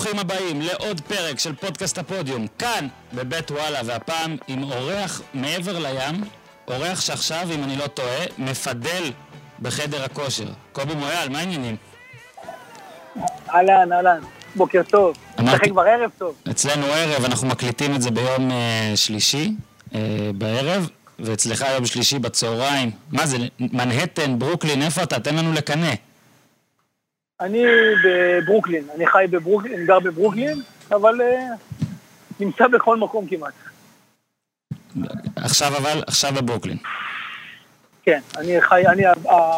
ברוכים הבאים לעוד פרק של פודקאסט הפודיום, כאן בבית וואלה, והפעם עם אורח מעבר לים, אורח שעכשיו, אם אני לא טועה, מפדל בחדר הכושר. קובי מויאל, מה העניינים? אהלן, אהלן, בוקר טוב. אמרתי- כבר ערב טוב. אצלנו ערב, אנחנו מקליטים את זה ביום אה, שלישי אה, בערב, ואצלך יום שלישי בצהריים. מה זה, מנהטן, ברוקלין, איפה אתה? תן לנו לקנא. אני בברוקלין, אני חי בברוקלין, אני גר בברוקלין, אבל אה, נמצא בכל מקום כמעט. עכשיו אבל, עכשיו בברוקלין. כן, אני חי, אני, אה,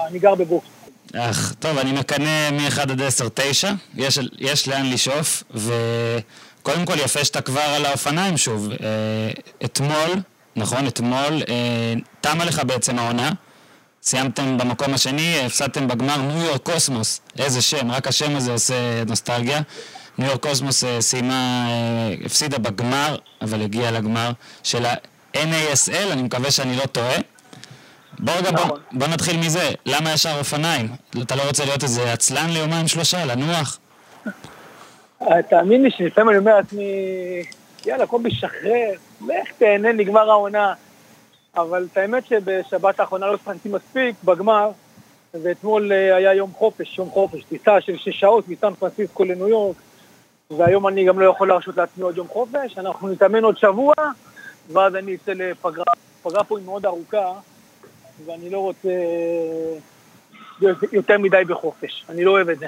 אני גר בברוקלין. אך, טוב, אני מקנא מ-1 עד 10, 9, יש, יש לאן לשאוף, וקודם כל יפה שאתה כבר על האופניים שוב. אה, אתמול, נכון, אתמול, אה, תמה לך בעצם העונה, סיימתם במקום השני, הפסדתם בגמר ניו יורק קוסמוס, איזה שם, רק השם הזה עושה נוסטלגיה. ניו יורק קוסמוס אה, סיימה, אה, הפסידה בגמר, אבל הגיעה לגמר של ה-NASL, אני מקווה שאני לא טועה. בוא רגע, בוא, נכון. בוא נתחיל מזה. למה ישר אופניים? אתה לא רוצה להיות איזה עצלן ליומיים שלושה, לנוח? אה, תאמין לי שלפעמים אני אומר לעצמי, יאללה, קובי, שחרר, לך תהנה, נגמר העונה. אבל את האמת שבשבת האחרונה לא הספקתי מספיק בגמר, ואתמול אה, היה יום חופש, יום חופש, טיסה של שש שעות מסן פרנסיסקו לניו יורק, והיום אני גם לא יכול להרשות לעצמי עוד יום חופש, אנחנו נתאמן עוד שבוע, ואז אני אצא לפגרה. פגרה פה היא מאוד ארוכה, ואני לא רוצה אה, יותר מדי בחופש, אני לא אוהב את זה.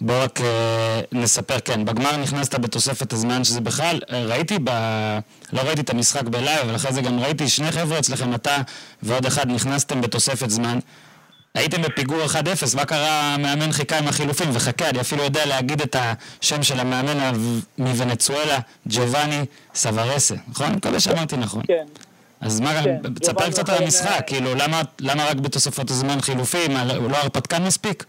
בוא רק אה, נספר, כן, בגמר נכנסת בתוספת הזמן שזה בכלל, אה, ראיתי ב... לא ראיתי את המשחק בלייב, אבל אחרי זה גם ראיתי שני חבר'ה אצלכם, אתה ועוד אחד, נכנסתם בתוספת זמן. הייתם בפיגור 1-0, מה קרה? המאמן חיכה עם החילופים, וחכה, אני אפילו יודע להגיד את השם של המאמן מוונצואלה, ג'ובאני סווארסה, נכון? אני מקווה שאמרתי נכון. כן. אז מה, כן, תספר קצת על המשחק, כאילו, למה, למה רק בתוספות הזמן חילופים? הוא לא הרפתקן מספיק?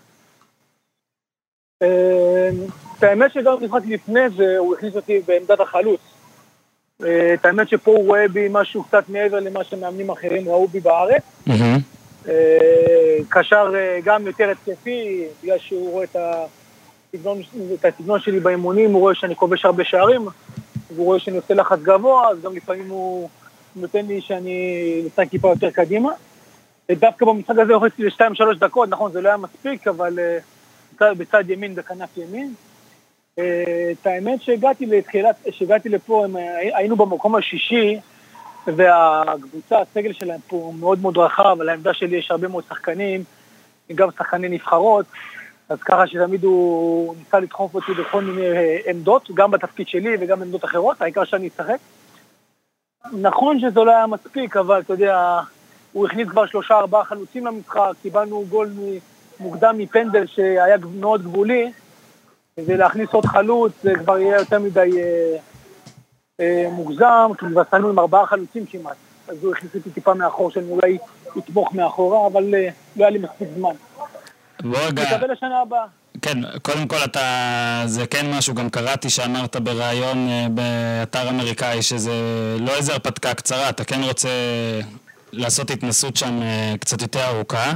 אה, את האמת שגם במשחק לפני זה הוא הכניס אותי בעמדת החלוץ. אה, את האמת שפה הוא רואה בי משהו קצת מעבר למה שמאמנים אחרים ראו בי בארץ. אה, קשר אה, גם יותר התקפי, בגלל שהוא רואה את הסגנון, את הסגנון שלי באימונים, הוא רואה שאני כובש הרבה שערים, והוא רואה שאני עושה לחץ גבוה, אז גם לפעמים הוא נותן לי שאני נמצא טיפה יותר קדימה. ודווקא במשחק הזה הוכנסתי לשתיים-שלוש דקות, נכון, זה לא היה מספיק, אבל אה, בצד- ימין, בכנף ימין. אה, את האמת שהגעתי לתחילת, שהגעתי לפה, הם, היינו במקום השישי, והקבוצה, הסגל שלהם פה מאוד מאוד רחב, על העמדה שלי יש הרבה מאוד שחקנים, גם שחקני נבחרות, אז ככה שתמיד הוא ניסה לדחוף אותי בכל מיני אה, עמדות, גם בתפקיד שלי וגם בעמדות אחרות, העיקר שאני אשחק. נכון שזה לא היה מספיק, אבל אתה יודע, הוא הכניס כבר שלושה ארבעה חלוצים למשחק, קיבלנו גול מ- מוקדם מפנדל שהיה מאוד גבולי, ולהכניס עוד חלוץ זה כבר יהיה יותר מדי אה, אה, מוגזם, כי כבר סיימנו עם ארבעה חלוצים כמעט. אז הוא הכניס אותי טיפה מאחור, שאני אולי אתמוך מאחורה, אבל אה, לא היה לי מספיק זמן. בוא רגע, נקווה לשנה הבאה. כן, קודם כל אתה, זה כן משהו, גם קראתי שאמרת בריאיון אה, באתר אמריקאי שזה לא איזה הרפתקה קצרה, אתה כן רוצה לעשות התנסות שם אה, קצת יותר ארוכה.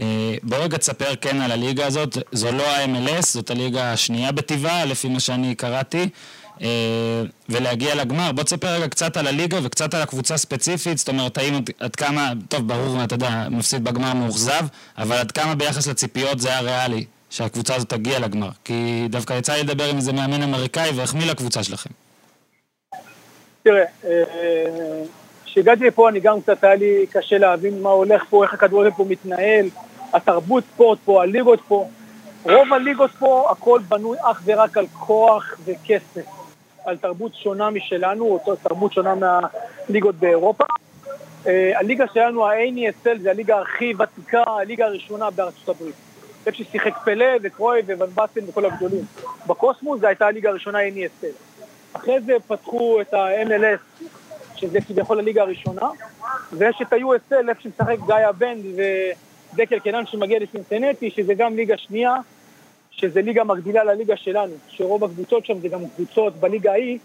אה, בוא רגע תספר כן על הליגה הזאת, זו לא ה-MLS, זאת הליגה השנייה בטבעה, לפי מה שאני קראתי. אה, ולהגיע לגמר, בוא תספר רגע קצת על הליגה וקצת על הקבוצה ספציפית, זאת אומרת, האם עד כמה, טוב, ברור, אתה יודע, מפסיד בגמר מאוכזב, אבל עד כמה ביחס לציפיות זה היה ריאלי, שהקבוצה הזאת תגיע לגמר? כי דווקא יצא לי לדבר עם איזה מאמן אמריקאי והחמיא לקבוצה שלכם. תראה, אה, כשהגעתי לפה אני גם קצת היה לי קשה להבין מה הולך פה, איך הכדורגל פה מתנהל, התרבות ספורט פה, הליגות פה. רוב הליגות פה הכל בנוי אך ורק על כוח וכסף, על תרבות שונה משלנו, אותו תרבות שונה מהליגות באירופה. אה, הליגה שלנו, ה-ANSL, זה הליגה הכי ותיקה, הליגה הראשונה בארצות הברית. איפה ששיחק פלא וקרוי באסטן וכל הגדולים. בקוסמוס זו הייתה הליגה הראשונה ANSL. אחרי זה פתחו את ה-MLS, שזה כביכול הליגה הראשונה, ויש את ה-USL, איפה שמשחק גיא הבנד ודקל קנן שמגיע לסינסנטי, שזה גם ליגה שנייה, שזה ליגה מקבילה לליגה שלנו, שרוב הקבוצות שם זה גם קבוצות בליגה ההיא,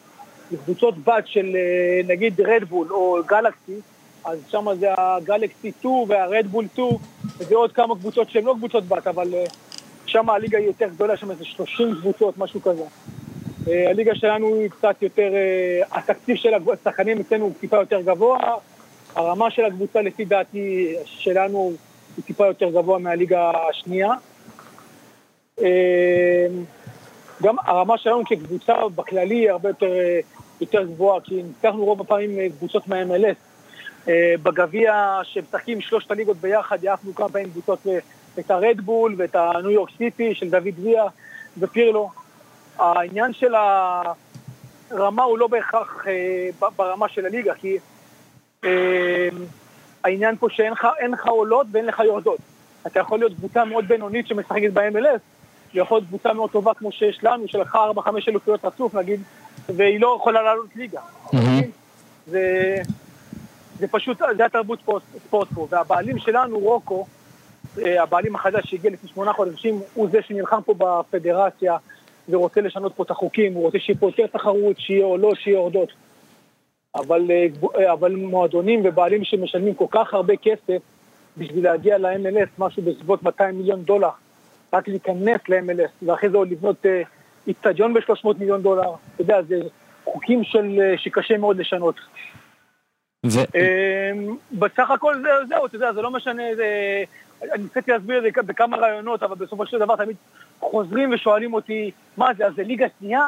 זה קבוצות בת של אה, נגיד רדבול או גלקסי, אז שם זה הגלקסי 2 והרדבול 2, וזה עוד כמה קבוצות שהן לא קבוצות בת, אבל אה, שם הליגה היא יותר גדולה, שם איזה 30 קבוצות, משהו כזה. אה, הליגה שלנו היא קצת יותר, התקציב של השחקנים אצלנו הוא טיפה יותר גבוה, הרמה של הקבוצה לפי דעתי שלנו הוא טיפה יותר גבוה מהליגה השנייה. אה, גם הרמה שלנו כקבוצה בכללי היא הרבה יותר, יותר גבוהה, כי ניצחנו רוב הפעמים קבוצות מה-MLS. בגביע שמשחקים שלושת הליגות ביחד, יעפנו כמה פעמים קבוצות את הרדבול ואת הניו יורק סיטי של דוד ויה ופירלו. העניין של הרמה הוא לא בהכרח אה, ברמה של הליגה, כי אה, העניין פה שאין לך עולות ואין לך יורדות. אתה יכול להיות קבוצה מאוד בינונית שמשחקת ב-MLS, ויכול להיות קבוצה מאוד טובה כמו שיש לנו, שלקחה 4-5 אלופיות רצוף נגיד, והיא לא יכולה לעלות ליגה. זה, זה פשוט, זה התרבות ספורט, ספורט פה, והבעלים שלנו, רוקו, אה, הבעלים החדש שהגיע לפני שמונה חודשים, הוא זה שנלחם פה בפדרציה, ורוצה לשנות פה את החוקים, הוא רוצה שיהיה פה יותר תחרות, שיהיה או לא, שיהיה הורדות. אבל, אה, אה, אבל מועדונים ובעלים שמשלמים כל כך הרבה כסף בשביל להגיע ל-MLS, משהו בסביבות 200 מיליון דולר, רק להיכנס ל-MLS, ואחרי זה עוד לבנות אה, איצטדיון ב-300 מיליון דולר, אתה יודע, זה חוקים של, שקשה מאוד לשנות. ו... בסך הכל זהו, זהו, אתה יודע, זה לא משנה, זה... אני ניסיתי להסביר את זה בכמה רעיונות, אבל בסופו של דבר תמיד חוזרים ושואלים אותי, מה זה, אז זה ליגה שנייה?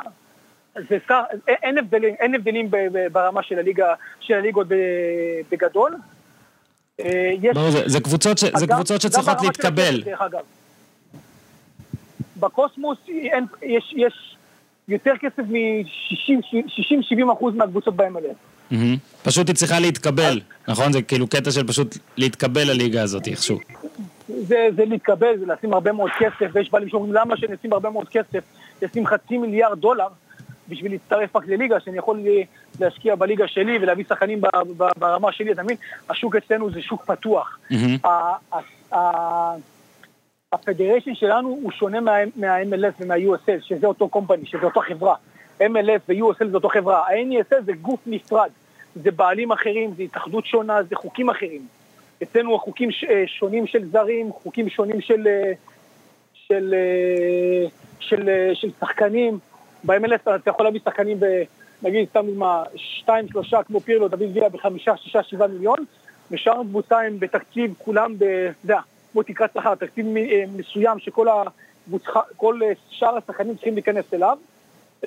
זה שר, אין הבדלים, אין הבדלים ברמה של הליגה, של הליגות בגדול. אה, יש... זה, זה קבוצות, ש, זה קבוצות שצריכות להתקבל. דרך אגב. בקוסמוס אין, יש, יש יותר כסף מ-60-70 אחוז מהקבוצות ב-MLS. פשוט היא צריכה להתקבל, נכון? זה כאילו קטע של פשוט להתקבל לליגה הזאת איכשהו. זה, זה להתקבל, זה לשים הרבה מאוד כסף, ויש בעלים שאומרים למה שנשים הרבה מאוד כסף, לשים חצי מיליארד דולר בשביל להצטרף רק לליגה, שאני יכול להשקיע בליגה שלי ולהביא שחקנים ברמה שלי, אתה מבין? השוק אצלנו זה שוק פתוח. הפדריישן שלנו הוא שונה מה-MLS ומה-USL, שזה אותו קומפני, שזה אותו חברה. MLS ו-USL זה אותו חברה. ה-NESL זה גוף נפרד, זה בעלים אחרים, זה התאחדות שונה, זה חוקים אחרים. אצלנו החוקים אה, שונים של זרים, חוקים שונים של, אה, של, אה, של, של, של שחקנים. ב-MLS אתה יכול להביא שחקנים, נגיד, סתם דוגמה, שתיים, שלושה, כמו פירלו, דוד ויה בחמישה, שישה, שבעה מיליון, ושאר הקבוצה הם בתקציב, כולם, אתה יודע, כמו תקרת שכר, תקציב מסוים שכל הקבוצה, כל שאר השחקנים צריכים להיכנס אליו.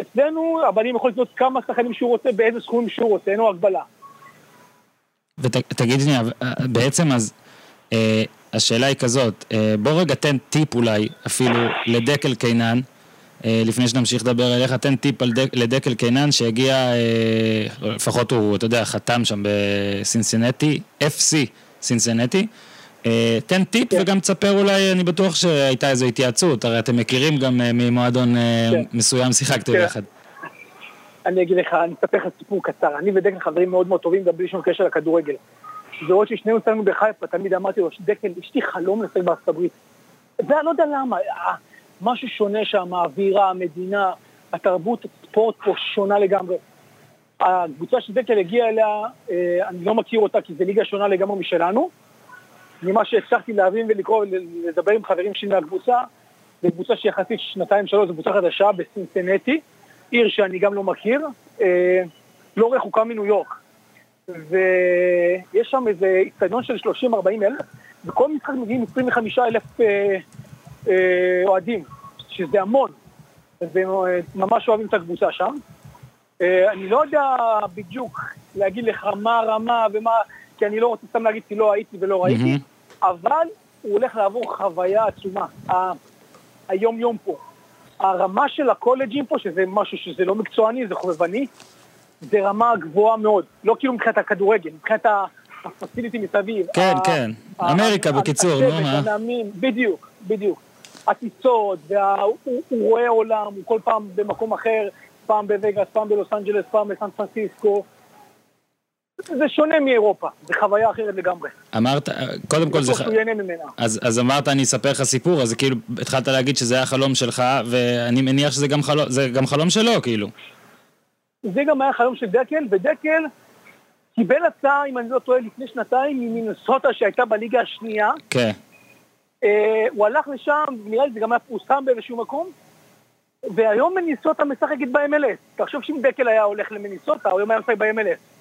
אצלנו הבנים יכול לקנות כמה שחקנים שהוא רוצה, באיזה סכומים שהוא רוצה, אין לו הגבלה. ותגיד שנייה, בעצם אז אה, השאלה היא כזאת, אה, בוא רגע תן טיפ אולי אפילו לדקל קינן, אה, לפני שנמשיך לדבר אליך, תן טיפ דק, לדקל קינן שהגיע, אה, לפחות הוא, אתה יודע, חתם שם בסינסינטי, FC סינסינטי. אה, תן טיפ כן. וגם תספר אולי, אני בטוח שהייתה איזו התייעצות, הרי אתם מכירים גם אה, ממועדון אה, כן. מסוים, שיחקתם כן. ביחד. אני אגיד לך, אני אספר לך סיפור קצר. אני ודקל חברים מאוד מאוד טובים, גם בלי שום קשר לכדורגל. ועוד ששנינו יצאנו בחיפה, תמיד אמרתי לו, דקל, יש לי חלום לשחק בארצות הברית. ואני לא יודע למה, אה, משהו שונה שם, האווירה, המדינה, התרבות, הספורט פה שונה לגמרי. הקבוצה שדקל הגיע אליה, אה, אני לא מכיר אותה כי זו ליגה שונה לגמרי משלנו. ממה שהצלחתי להבין ולקרוא ולדבר עם חברים שלי מהקבוצה, זו קבוצה שיחסית שנתיים שלוש, זו קבוצה חדשה בסינסנטי. עיר שאני גם לא מכיר, אה, לא רחוקה מניו יורק. ויש שם איזה איצטדיון של 30-40 אלף, וכל משחק מגיעים 25 אלף אה, אוהדים, שזה המון, וממש אוהבים את הקבוצה שם. אה, אני לא יודע בדיוק להגיד לך מה הרמה ומה, כי אני לא רוצה סתם להגיד כי לא הייתי ולא ראיתי. אבל הוא הולך לעבור חוויה עצומה. היום יום פה. הרמה של הקולג'ים פה, שזה משהו שזה לא מקצועני, זה חובבני, זה רמה גבוהה מאוד. לא כאילו מבחינת הכדורגל, מבחינת הפסיליטי מסביב. כן, כן. אמריקה בקיצור, נו מה. בדיוק, בדיוק. הטיסות, הוא רואה עולם, הוא כל פעם במקום אחר, פעם בווגאס, פעם בלוס אנג'לס, פעם בסן פרנסיסקו. זה שונה מאירופה, זה חוויה אחרת לגמרי. אמרת, קודם כל זה... אז, אז אמרת אני אספר לך סיפור, אז כאילו התחלת להגיד שזה היה חלום שלך, ואני מניח שזה גם חלום, גם חלום שלו, כאילו. זה גם היה חלום של דקל, ודקל קיבל הצעה, אם אני לא טועה, לפני שנתיים, ממינסוטה שהייתה בליגה השנייה. כן. אה, הוא הלך לשם, נראה לי זה גם היה פורסם באיזשהו מקום, והיום מניסוטה משחקת ב-MLS. תחשוב שאם דקל היה הולך למניסוטה, הוא היום היה משחק ב-MLS.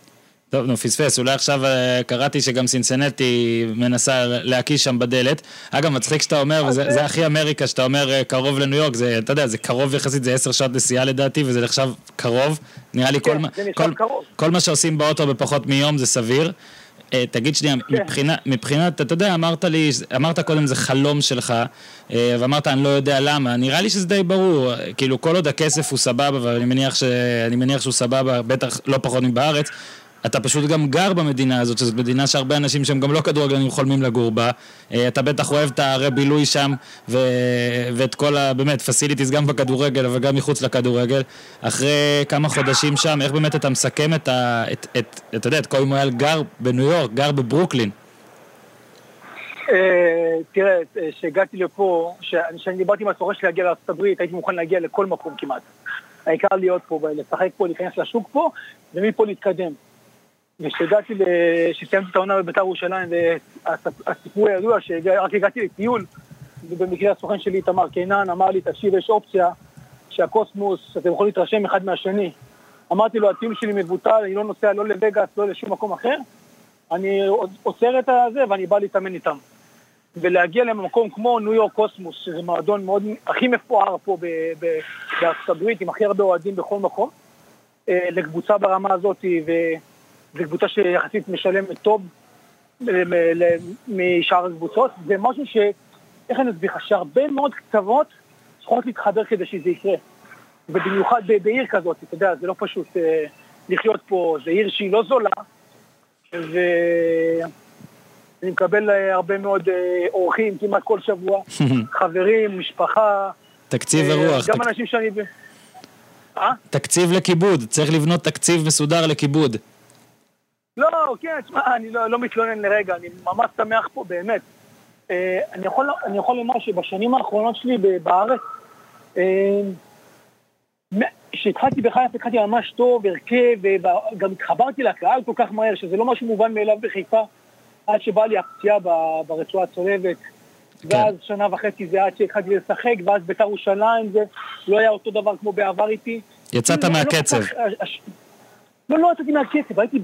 טוב, נו, פספס. אולי עכשיו אה, קראתי שגם סינסנטי מנסה להקיש שם בדלת. אגב, מצחיק שאתה אומר, וזה הכי אמריקה, שאתה אומר אה, קרוב לניו יורק, זה, אתה יודע, זה קרוב יחסית, זה עשר שעות נסיעה לדעתי, וזה נחשב קרוב. נראה לי כן, כל, כל, כל מה שעושים באוטו בפחות מיום זה סביר. אה, תגיד שנייה, כן. מבחינת, מבחינת, אתה יודע, אמרת לי, אמרת קודם זה חלום שלך, ואמרת אני לא יודע למה, נראה לי שזה די ברור, כאילו כל עוד הכסף הוא סבבה, ואני מניח, ש, מניח שהוא סבבה, בטח לא פחות מבארץ, אתה פשוט גם גר במדינה הזאת, שזאת מדינה שהרבה אנשים שהם גם לא כדורגלנים חולמים לגור בה. אה, אתה בטח אוהב את הערי בילוי שם, ו... ואת כל ה... באמת, פסיליטיז גם בכדורגל, אבל גם מחוץ לכדורגל. אחרי כמה חודשים שם, איך באמת אתה מסכם את ה... את, את, אתה יודע, את כל מויאל גר בניו יורק, גר בברוקלין. אה, תראה, כשהגעתי לפה, כשאני דיברתי עם הסורש להגיע הברית, הייתי מוכן להגיע לכל מקום כמעט. העיקר להיות פה, לשחק פה, להיכנס לשוק פה, ומפה להתקדם. וכשהגעתי, כשסיימתי את העונה בבית"ר ירושלים, והסיפור הידוע שרק הגעתי לטיול, ובמקרה הסוכן שלי, איתמר קינן, אמר לי, תקשיב, יש אופציה שהקוסמוס, אתם יכולים להתרשם אחד מהשני. אמרתי לו, הטיול שלי מבוטל, אני לא נוסע לא לווגאס, לא לשום מקום אחר, אני עוצר את הזה ואני בא להתאמן איתם. ולהגיע למקום כמו ניו יורק קוסמוס, שזה מועדון מאוד, הכי מפואר פה בארצות הברית, עם הכי הרבה אוהדים בכל מקום, אה, לקבוצה ברמה הזאת, ו... זו קבוצה שיחסית משלמת טוב משאר הקבוצות, זה משהו ש... איך אני אסביר לך? שהרבה מאוד קצוות צריכות להתחבר כדי שזה יקרה. ובמיוחד בעיר כזאת, אתה יודע, זה לא פשוט אה, לחיות פה, זו עיר שהיא לא זולה, ואני מקבל אה, הרבה מאוד אה, אורחים כמעט כל שבוע, חברים, משפחה. תקציב ורוח. גם תק... אנשים שאני... אה? תקציב לכיבוד, צריך לבנות תקציב מסודר לכיבוד. לא, כן, תשמע, אני לא, לא מתלונן לרגע, אני ממש שמח פה, באמת. אה, אני, יכול, אני יכול לומר שבשנים האחרונות שלי בארץ, אה, כשהתחלתי בחיפה, התחלתי ממש טוב, הרכב, וגם התחברתי לקהל כל כך מהר, שזה לא משהו מובן מאליו בחיפה, עד שבאה לי הפציעה ברצועה הצולבת. כן. ואז שנה וחצי זה עד שהתחלתי לשחק, ואז בית"ר ירושלים זה לא היה אותו דבר כמו בעבר איתי. יצאת כאילו, מהקצב. לא, לא יצאתי מהקצב, הייתי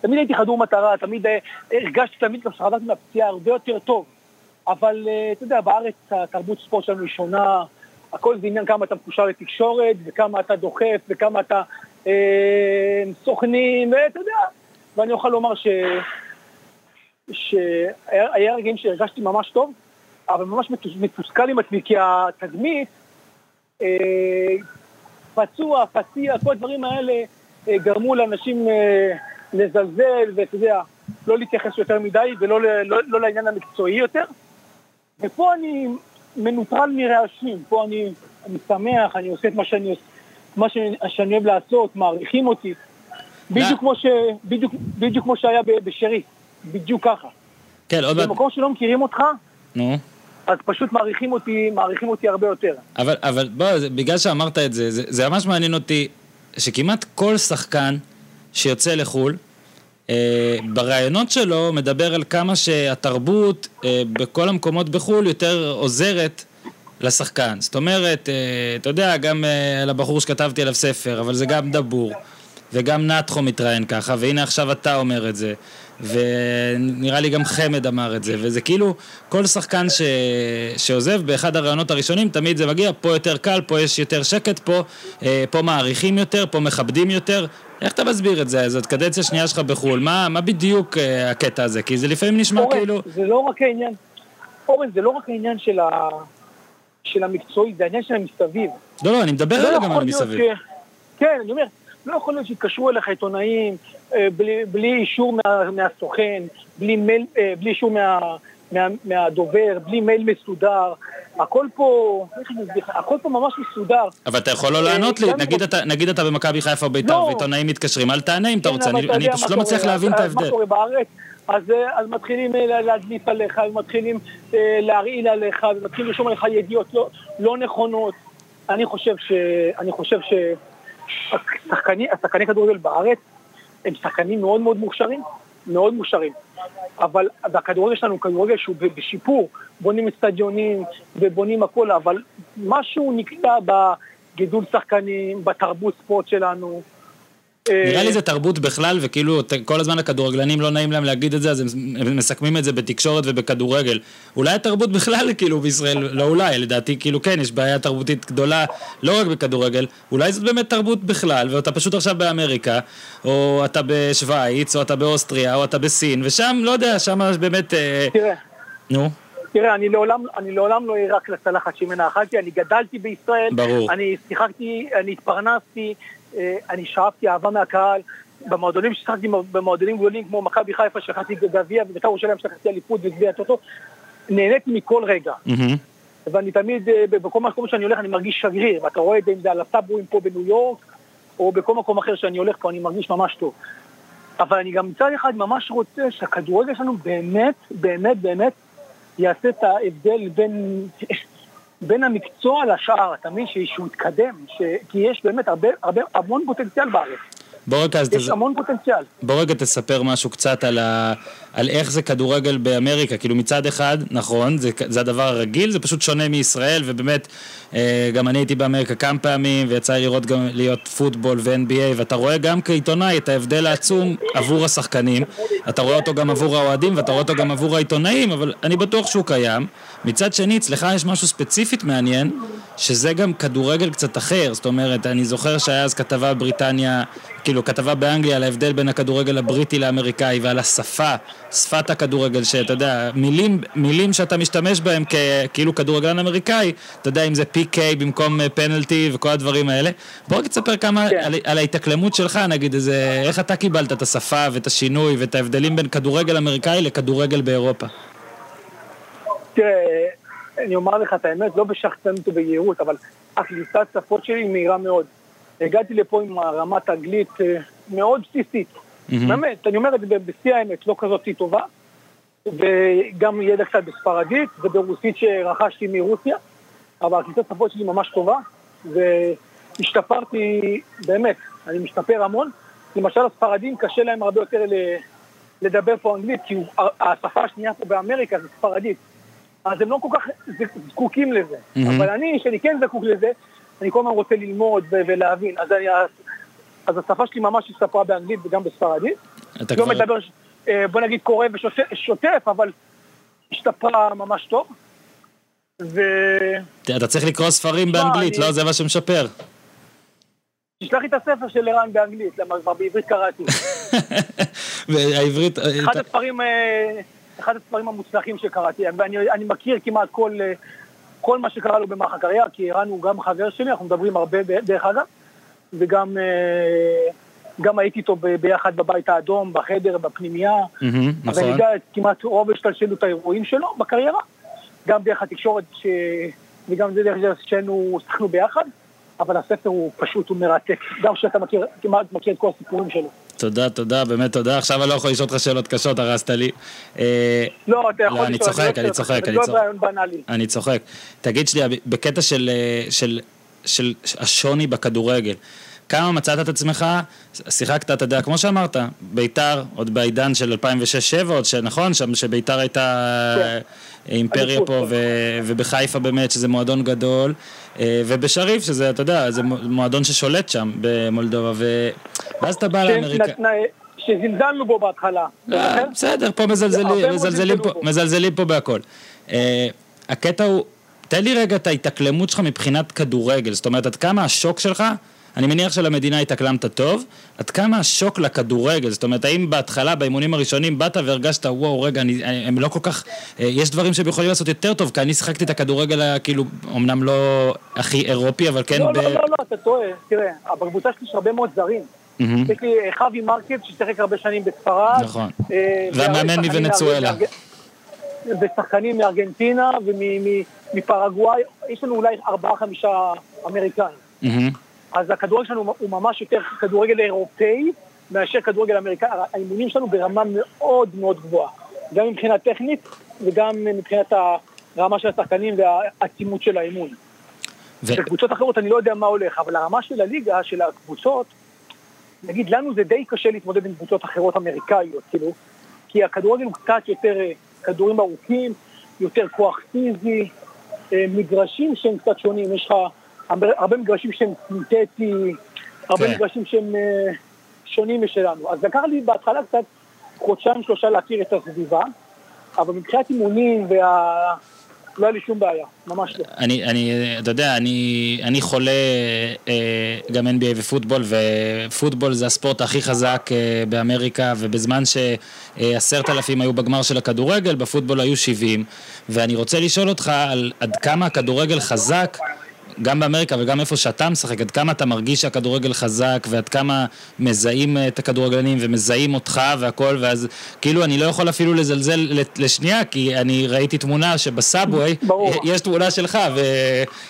תמיד הייתי חדור מטרה, תמיד אה, הרגשתי תמיד גם שחזרתי מהפציעה הרבה יותר טוב. אבל אה, אתה יודע, בארץ התרבות ספורט שלנו היא שונה, הכל זה עניין כמה אתה מקושר לתקשורת, וכמה אתה דוחף, וכמה אתה אה, סוכנים, ואתה יודע, ואני אוכל לומר ש... רגעים שהרגשתי ממש טוב, אבל ממש מתוסכל עם עצמי, כי התדמית, אה, פצוע, פציע, כל הדברים האלה אה, גרמו לאנשים... אה, לזלזל ואתה יודע, לא להתייחס יותר מדי ולא לא, לא לעניין המקצועי יותר. ופה אני מנוטרל מרעשים, פה אני, אני שמח, אני עושה את מה שאני, מה שאני אוהב לעשות, מעריכים אותי. בדיוק כמו, ש, בדיוק, בדיוק כמו שהיה בשרי, בדיוק ככה. כן, עוד מעט... במקום שלא מכירים אותך, נו. אז פשוט מעריכים אותי, מעריכים אותי הרבה יותר. אבל, אבל בוא, בגלל שאמרת את זה, זה, זה ממש מעניין אותי שכמעט כל שחקן שיוצא לחו"ל, אה, בראיונות שלו מדבר על כמה שהתרבות אה, בכל המקומות בחו"ל יותר עוזרת לשחקן. זאת אומרת, אה, אתה יודע, גם על הבחור שכתבתי עליו ספר, אבל זה גם דבור, וגם נתחו מתראיין ככה, והנה עכשיו אתה אומר את זה. ונראה לי גם חמד אמר את זה, וזה כאילו, כל שחקן ש... שעוזב באחד הראיונות הראשונים, תמיד זה מגיע, פה יותר קל, פה יש יותר שקט, פה, פה מעריכים יותר, פה מכבדים יותר, איך אתה מסביר את זה? זאת קדנציה שנייה שלך בחו"ל, מה, מה בדיוק uh, הקטע הזה? כי זה לפעמים נשמע אורן, כאילו... זה לא רק העניין, אורן, זה לא רק העניין של, ה... של המקצועי, זה העניין של המסביב. לא, לא, אני מדבר לא גם על המסביב. ש... כן, אני אומר, לא יכול להיות שיתקשרו אליך עיתונאים אה, בלי, בלי אישור מה, מהסוכן, בלי, מייל, אה, בלי אישור מה, מה, מהדובר, בלי מייל מסודר. הכל פה, אני הכל פה ממש מסודר. אבל אתה יכול לא לענות לי, נגיד אתה במכבי חיפה או בית"ר לא. ועיתונאים מתקשרים, אל תענה אם אתה כן, רוצה, אני פשוט לא מצליח להבין את ההבדל. מה קורה בארץ? אז, אז מתחילים אה, להדליף עליך, ומתחילים אה, להרעיל עליך, ומתחילים לרשום עליך ידיעות לא, לא נכונות. אני חושב ש... אני חושב ש... השחקני כדורגל בארץ הם שחקנים מאוד מאוד מוכשרים, מאוד מוכשרים. אבל הכדורגל שלנו כדורגל שהוא בשיפור, בונים אצטדיונים ובונים הכל, אבל משהו נקטע בגידול שחקנים, בתרבות ספורט שלנו. נראה לי זה תרבות בכלל, וכאילו כל הזמן הכדורגלנים לא נעים להם להגיד את זה, אז הם מסכמים את זה בתקשורת ובכדורגל. אולי התרבות בכלל כאילו בישראל, לא אולי, לדעתי כאילו כן, יש בעיה תרבותית גדולה, לא רק בכדורגל, אולי זאת באמת תרבות בכלל, ואתה פשוט עכשיו באמריקה, או אתה בשוויץ, או אתה באוסטריה, או אתה בסין, ושם, לא יודע, שם באמת... אה, תראה. נו. תראה, אני לעולם, אני לעולם לא אהיה רק לצלחת שמנה אכלתי, אני גדלתי בישראל, ברור. אני שיחקתי, אני התפרנסתי, אה, אני שאפתי אהבה מהקהל. במועדונים ששיחקתי במועדונים גדולים כמו מכבי חיפה שחקתי גביע ובית"ר ירושלים שחקתי אליפות וגביע הטוטו, נהניתי מכל רגע. ואני תמיד, אה, בכל מקום שאני הולך אני מרגיש שגריר, ואתה רואה את זה אם זה על הסאבורים פה בניו יורק, או בכל מקום אחר שאני הולך פה אני מרגיש ממש טוב. אבל אני גם מצד אחד ממש רוצה שהכדורגל שלנו באמת, באמת, באמת יעשה את ההבדל בין, בין המקצוע לשאר, אתה מבין? שהוא יתקדם, ש... כי יש באמת הרבה, הרבה, המון פוטנציאל בארץ. בוא רגע, יש תז... המון פוטנציאל. בוא רגע תספר משהו קצת על, ה... על איך זה כדורגל באמריקה. כאילו מצד אחד, נכון, זה, זה הדבר הרגיל, זה פשוט שונה מישראל, ובאמת, אה, גם אני הייתי באמריקה כמה פעמים, ויצא לי לראות גם להיות פוטבול ו-NBA, ואתה רואה גם כעיתונאי את ההבדל העצום עבור השחקנים. אתה רואה אותו גם עבור האוהדים, ואתה רואה אותו גם עבור העיתונאים, אבל אני בטוח שהוא קיים. מצד שני, אצלך יש משהו ספציפית מעניין, שזה גם כדורגל קצת אחר. זאת אומרת, אני זוכר שהיה אז כתבה בבריטניה, כאילו כתבה באנגליה על ההבדל בין הכדורגל הבריטי לאמריקאי ועל השפה, שפת הכדורגל, שאתה יודע, מילים, מילים שאתה משתמש בהם כאילו כדורגלן אמריקאי, אתה יודע אם זה PK במקום פנלטי אה, וכל הדברים האלה. בוא רק תספר כמה כן. על, על ההתאקלמות שלך, נגיד, איזה, איך אתה קיבלת את השפה ואת השינוי ואת ההבדלים בין כדורגל אמריקאי לכדורגל באירופה. תראה, אני אומר לך את האמת, לא בשחצנות וביהירות, אבל הכניסת שפות שלי מהירה מאוד. הגעתי לפה עם רמת אנגלית אה, מאוד בסיסית. Mm-hmm. באמת, אני אומר את זה בשיא האמת, לא כזאת טובה. וגם ידע קצת בספרדית וברוסית שרכשתי מרוסיה, אבל הכניסת שפות שלי ממש טובה, והשתפרתי, באמת, אני משתפר המון. למשל הספרדים קשה להם הרבה יותר לדבר פה אנגלית, כי השפה השנייה פה באמריקה זה ספרדית. אז הם לא כל כך זקוקים לזה. Mm-hmm. אבל אני, שאני כן זקוק לזה, אני כל הזמן רוצה ללמוד ולהבין. אז, אני, אז השפה שלי ממש הסתפרה באנגלית וגם בספרדית. אתה לא כבר... מדבר, אה, בוא נגיד קורא ושוטף, אבל השתפרה ממש טוב. ו... אתה צריך לקרוא ספרים באנגלית, אני... לא? זה מה שמשפר. תשלח לי את הספר של ערן באנגלית, למה כבר בעברית קראתי. והעברית... אה, אחד הספרים... אה, אחד הספרים המוצלחים שקראתי, ואני מכיר כמעט כל, כל מה שקרה לו במהלך הקריירה, כי ערן הוא גם חבר שלי, אנחנו מדברים הרבה דרך אגב, וגם אה, גם הייתי איתו ביחד בבית האדום, בחדר, בפנימייה, mm-hmm, נכון. ואני יודע כמעט רוב השתלשלות האירועים שלו בקריירה, גם דרך התקשורת, ש... וגם דרך זה ששנינו שחקנו ביחד, אבל הספר הוא פשוט, הוא מרתק, גם כשאתה מכיר, כמעט מכיר את כל הסיפורים שלו. תודה, תודה, באמת תודה. עכשיו אני לא יכול לשאול אותך שאלות קשות, הרסת לי. אה, לא, אתה יכול לשאול. אני צוחק, אני צוחק, אני צוחק. אני צוחק. תגיד שנייה, בקטע אה, של השוני בכדורגל, כמה מצאת את עצמך, שיחקת, אתה יודע, כמו שאמרת, ביתר, עוד בעידן של 2006-2007, עוד שנכון, שם שביתר הייתה כן. אימפריה פה, ו, ובחיפה באמת, שזה מועדון גדול, אה, ובשריף, שזה, אתה יודע, זה מועדון ששולט שם במולדובה, ו... ואז אתה בא לאמריקה... שזלזלנו בו בהתחלה. אה, בסדר, פה מזלזלים פה בהכל. אה, הקטע הוא, תן לי רגע את ההתאקלמות שלך מבחינת כדורגל, זאת אומרת, עד כמה השוק שלך אני מניח שלמדינה התאקלמת טוב, עד כמה השוק לכדורגל, זאת אומרת, האם בהתחלה, באימונים הראשונים, באת והרגשת, וואו, רגע, אני, הם לא כל כך, אה, יש דברים שהם יכולים לעשות יותר טוב, כי אני שיחקתי את הכדורגל, כאילו, אמנם לא הכי אירופי, אבל כן לא, ב... לא, לא, לא, אתה טועה, תראה, בקבוצה שלי יש הרבה מאוד זרים. יש לי אה, חווי מרקב ששיחק הרבה שנים בספרד. נכון. אה, והמאמן מוונצואלה. ושחקנים מארגנטינה ומפרגוואי, יש לנו אולי ארבעה-חמישה אמריקאים. אז הכדורגל שלנו הוא ממש יותר כדורגל אירופאי מאשר כדורגל אמריקאי. האימונים שלנו ברמה מאוד מאוד גבוהה, גם מבחינה טכנית וגם מבחינת הרמה של השחקנים והעצימות של האימון. ו... בקבוצות אחרות אני לא יודע מה הולך, אבל הרמה של הליגה, של הקבוצות, נגיד לנו זה די קשה להתמודד עם קבוצות אחרות אמריקאיות, כאילו, כי הכדורגל הוא קצת יותר אה, כדורים ארוכים, יותר כוח פיזי, אה, מגרשים שהם קצת שונים, יש לך הרבה, מגרשים שהם סינתטי, הרבה כן. מגרשים שהם אה, שונים משלנו. אז לקח לי בהתחלה קצת חודשיים שלושה להכיר את הסביבה, אבל מבחינת אימונים וה... לא היה לי שום בעיה, ממש לא. אני, אני, אתה יודע, אני, אני חולה אה, גם NBA ופוטבול, ופוטבול זה הספורט הכי חזק אה, באמריקה, ובזמן שעשרת אלפים היו בגמר של הכדורגל, בפוטבול היו 70, ואני רוצה לשאול אותך על עד כמה הכדורגל חזק. גם באמריקה וגם איפה שאתה משחק, עד כמה אתה מרגיש שהכדורגל חזק ועד כמה מזהים אה, את הכדורגלנים ומזהים אותך והכל ואז כאילו אני לא יכול אפילו לזלזל לשנייה כי אני ראיתי תמונה שבסאבווי ברור. יש תמונה שלך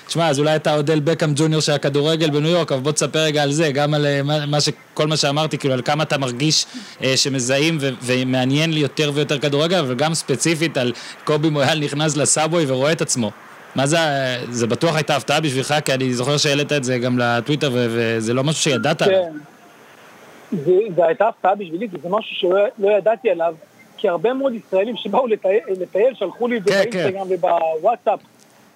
ותשמע אז אולי אתה אודל בקאם ג'וניור של הכדורגל בניו יורק אבל בוא תספר רגע על זה גם על אה, מה, ש, כל מה שאמרתי כאילו על כמה אתה מרגיש אה, שמזהים ו, ומעניין לי יותר ויותר כדורגל אבל גם ספציפית על קובי מויאל נכנס לסאבווי ורואה את עצמו מה זה, זה בטוח הייתה הפתעה בשבילך, כי אני זוכר שהעלית את זה גם לטוויטר, ו- וזה לא משהו שידעת עליו. כן. זה, זה הייתה הפתעה בשבילי, כי זה משהו שלא לא ידעתי עליו, כי הרבה מאוד ישראלים שבאו לטייל, לטייל שלחו לי את זה כן, באינסטגרם ובוואטסאפ,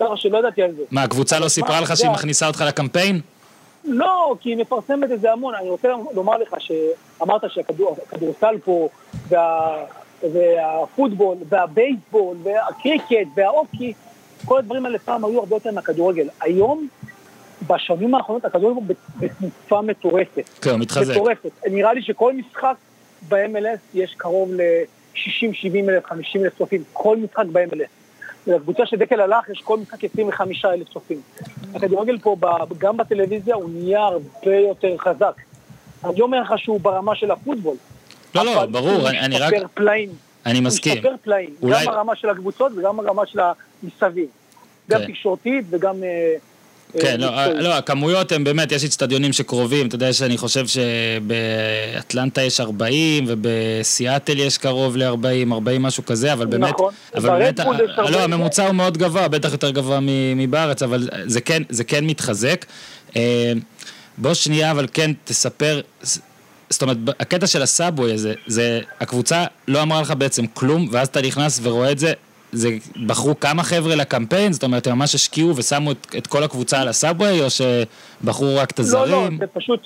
ככה שלא ידעתי על זה. מה, הקבוצה לא סיפרה לך שהיא מכניסה אותך לקמפיין? לא, כי היא מפרסמת את זה המון. אני רוצה לומר לך שאמרת שהכדורסל פה, וה, והפוטבול, והבייסבול, והקריקט, והאוקי, כל הדברים האלה פעם היו הרבה יותר מהכדורגל. היום, בשנים האחרונות, הכדורגל הוא בתנופה מטורפת. כן, הוא מתחזק. מטורפת. נראה לי שכל משחק ב-MLS יש קרוב ל-60, 70 אלף, 50 אלף צופים. כל משחק ב-MLS. לקבוצה שדקל הלך יש כל משחק 25 אלף צופים. הכדורגל פה, גם בטלוויזיה, הוא נהיה הרבה יותר חזק. אני אומר לך שהוא ברמה של הפוטבול. לא, לא, ברור, הוא אני- רק... פלאים. אני הוא מסכים. משתפר פלאים. אולי- גם ברמה של הקבוצות וגם ברמה של המסביב. גם כן. תקשורתית וגם... אה, כן, אה, לא, מקצועית. לא, הכמויות הן באמת, יש אצטדיונים שקרובים, אתה יודע שאני חושב שבאטלנטה יש 40 ובסיאטל יש קרוב ל-40, 40 משהו כזה, אבל באמת, נכון. אבל באמת, ברדבול יש 40, לא, הממוצע הוא מאוד גבוה, בטח יותר גבוה מבארץ, אבל זה כן, זה כן מתחזק. אה, בוא שנייה, אבל כן תספר, זאת אומרת, הקטע של הסאבווי הזה, זה, הקבוצה לא אמרה לך בעצם כלום, ואז אתה נכנס ורואה את זה, זה, בחרו כמה חבר'ה לקמפיין? זאת אומרת, הם ממש השקיעו ושמו את, את כל הקבוצה על הסאבווי, או שבחרו רק את לא, לא, הזרים? זה פשוט...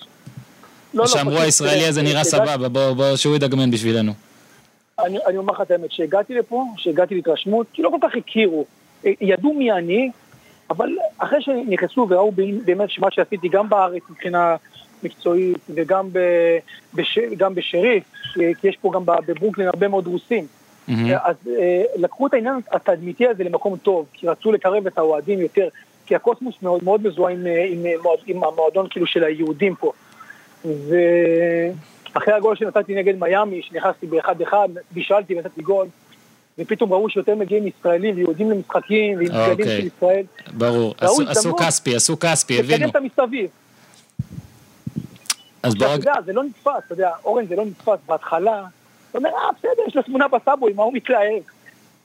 לא, לא, שאמרו הישראלי אה, הזה נראה כדאי- סבבה, בוא, בוא, שהוא ידגמן בשבילנו. אני, אני אומר לך את האמת, שהגעתי לפה, שהגעתי להתרשמות, כי לא כל כך הכירו, אה, ידעו מי אני, אבל אחרי שנכנסו וראו באמת שמה שעשיתי גם בארץ מבחינה מקצועית וגם ב, בש, גם בשריף, כי יש פה גם בברוקלין הרבה מאוד רוסים. אז אה, לקחו את העניין התדמיתי הזה למקום טוב, כי רצו לקרב את האוהדים יותר, כי הקוסמוס מאוד מאוד מזוהה עם, אה, עם, אה, מועד, עם המועדון כאילו של היהודים פה. ואחרי הגול שנתתי נגד מיאמי, שנכנסתי באחד-אחד, בישלתי ונתתי גול, ופתאום ראו שיותר מגיעים ישראלים ויהודים למשחקים, ועם אוקיי. של ישראל. ברור, עשו. כספי, עשו כספי, לקדם הבינו. את המסביב. אז עכשיו, אתה יודע, זה לא נתפס, אתה יודע, אורן זה לא נתפס בהתחלה. אתה אומר, אה, בסדר, יש לו תמונה בסאבוי, מה הוא מתלהב?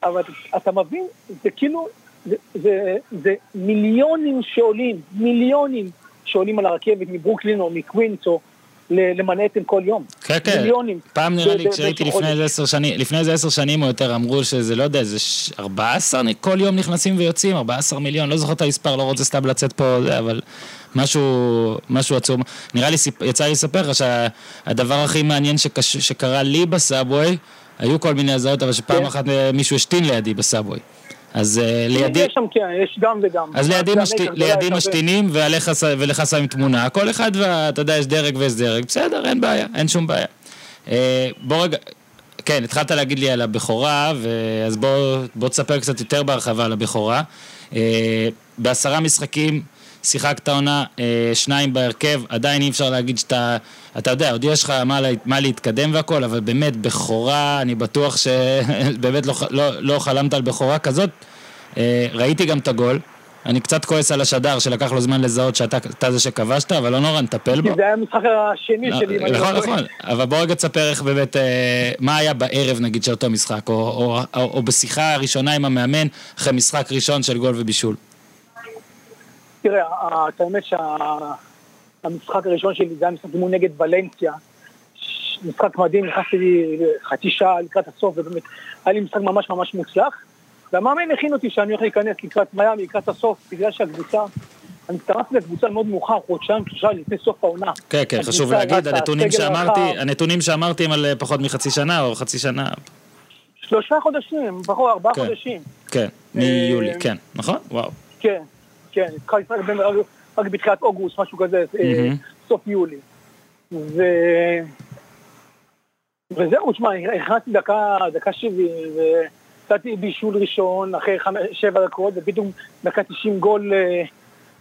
אבל אתה- מבין, זה כאילו, זה, זה, זה מיליונים שעולים, מיליונים שעולים על הרכבת מברוקלין או מקווינס או למנהטן כל יום. כן, כן. מיליונים. פעם נראה לי, באיזשהו לפני. איזה עשר שנים, לפני איזה עשר שנים או יותר, אמרו שזה, לא יודע, איזה 14 כל יום נכנסים ויוצאים, 14 מיליון, לא זוכר את המספר, לא רוצה סתם לצאת פה, אבל משהו, משהו עצום. נראה לי, סיפ- יצא לי לספר לך שהדבר הכי מעניין שקש, שקרה לי בסאבווי, היו כל מיני הזעות, אבל שפעם כן. אחת אה, מישהו השתין לידי בסאבווי. אז אה, לידי... יש שם, כן, יש גם וגם. אז לידי, משתינים ולך שמים תמונה, כל אחד, ואתה יודע, יש דרג ויש דרג, בסדר, אין בעיה, אין שום בעיה. אה, בוא רגע, כן, התחלת להגיד לי על הבכורה, ו- אז בוא, בוא תספר קצת יותר בהרחבה על הבכורה. אה, בעשרה משחקים שיחקת עונה, אה, שניים בהרכב, עדיין אי אפשר להגיד שאתה, אתה יודע, עוד יש לך מה, לה- מה להתקדם והכל, אבל באמת, בכורה, אני בטוח שבאמת לא, לא, לא חלמת על בכורה כזאת. אה, ראיתי גם את הגול. אני קצת כועס על השדר שלקח לו זמן לזהות שאתה אתה זה שכבשת, אבל לא נורא, נטפל בו. כי זה היה המשחק השני שלי. אם אני לא נכון. נכון, אבל בוא רגע תספר איך באמת, אה, מה היה בערב נגיד של אותו משחק, או בשיחה הראשונה עם המאמן, אחרי משחק ראשון של גול ובישול. תראה, האמת שהמשחק הראשון שלי זה היה משחק אימון נגד ולנסיה. משחק מדהים, נכנסתי חצי שעה לקראת הסוף, ובאמת, היה לי משחק ממש ממש מוצלח. והמאמן הכין אותי שאני הולך להיכנס לקראת מיאמי, לקראת הסוף, בגלל שהקבוצה אני הצטרפתי לקבוצה מאוד מאוחר, חודשיים, שלושה לפני סוף העונה. כן, כן, חשוב להגיד, הנתונים שאמרתי, הנתונים שאמרתי הם על אה, פחות מחצי שנה או חצי שנה. שלושה חודשים, פחות ארבעה כן, חודשים. כן, מיולי, אה, כן, נכון? וואו. כן, כן, התחלתי לשחק רק בתחילת אוגוסט, משהו כזה, אה, סוף יולי. ו... וזהו, תשמע, נכנסתי דקה, דקה שבעים, ויצאתי בישול ראשון אחרי שבע דקות, ופתאום דקה תשעים גול, אה,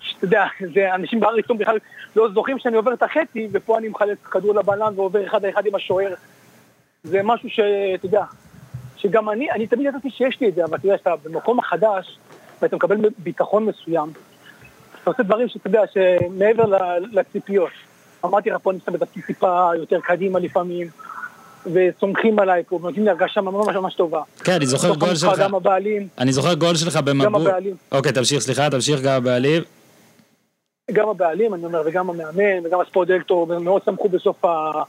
שאתה יודע, זה אנשים בארץ בכלל לא זוכרים שאני עובר את החצי, ופה אני מחלץ כדור לבלם ועובר אחד האחד עם השוער. זה משהו שאתה יודע, שגם אני, אני תמיד ידעתי שיש לי את זה, אבל אתה יודע, שאתה במקום החדש, ואתה מקבל ביטחון מסוים, אתה עושה דברים שאתה יודע, שמעבר לציפיות. אמרתי לך פה, אני שם את טיפה יותר קדימה לפעמים. וסומכים עליי פה, נותנים לי הרגשה ממש ממש טובה. כן, אני זוכר גול שלך. גם הבעלים. אני זוכר גול שלך במבול. גם הבעלים. אוקיי, תמשיך, סליחה, תמשיך גם הבעלים. גם הבעלים, אני אומר, וגם המאמן, וגם הספורט דירקטור, מאוד שמחו בסוף, ה...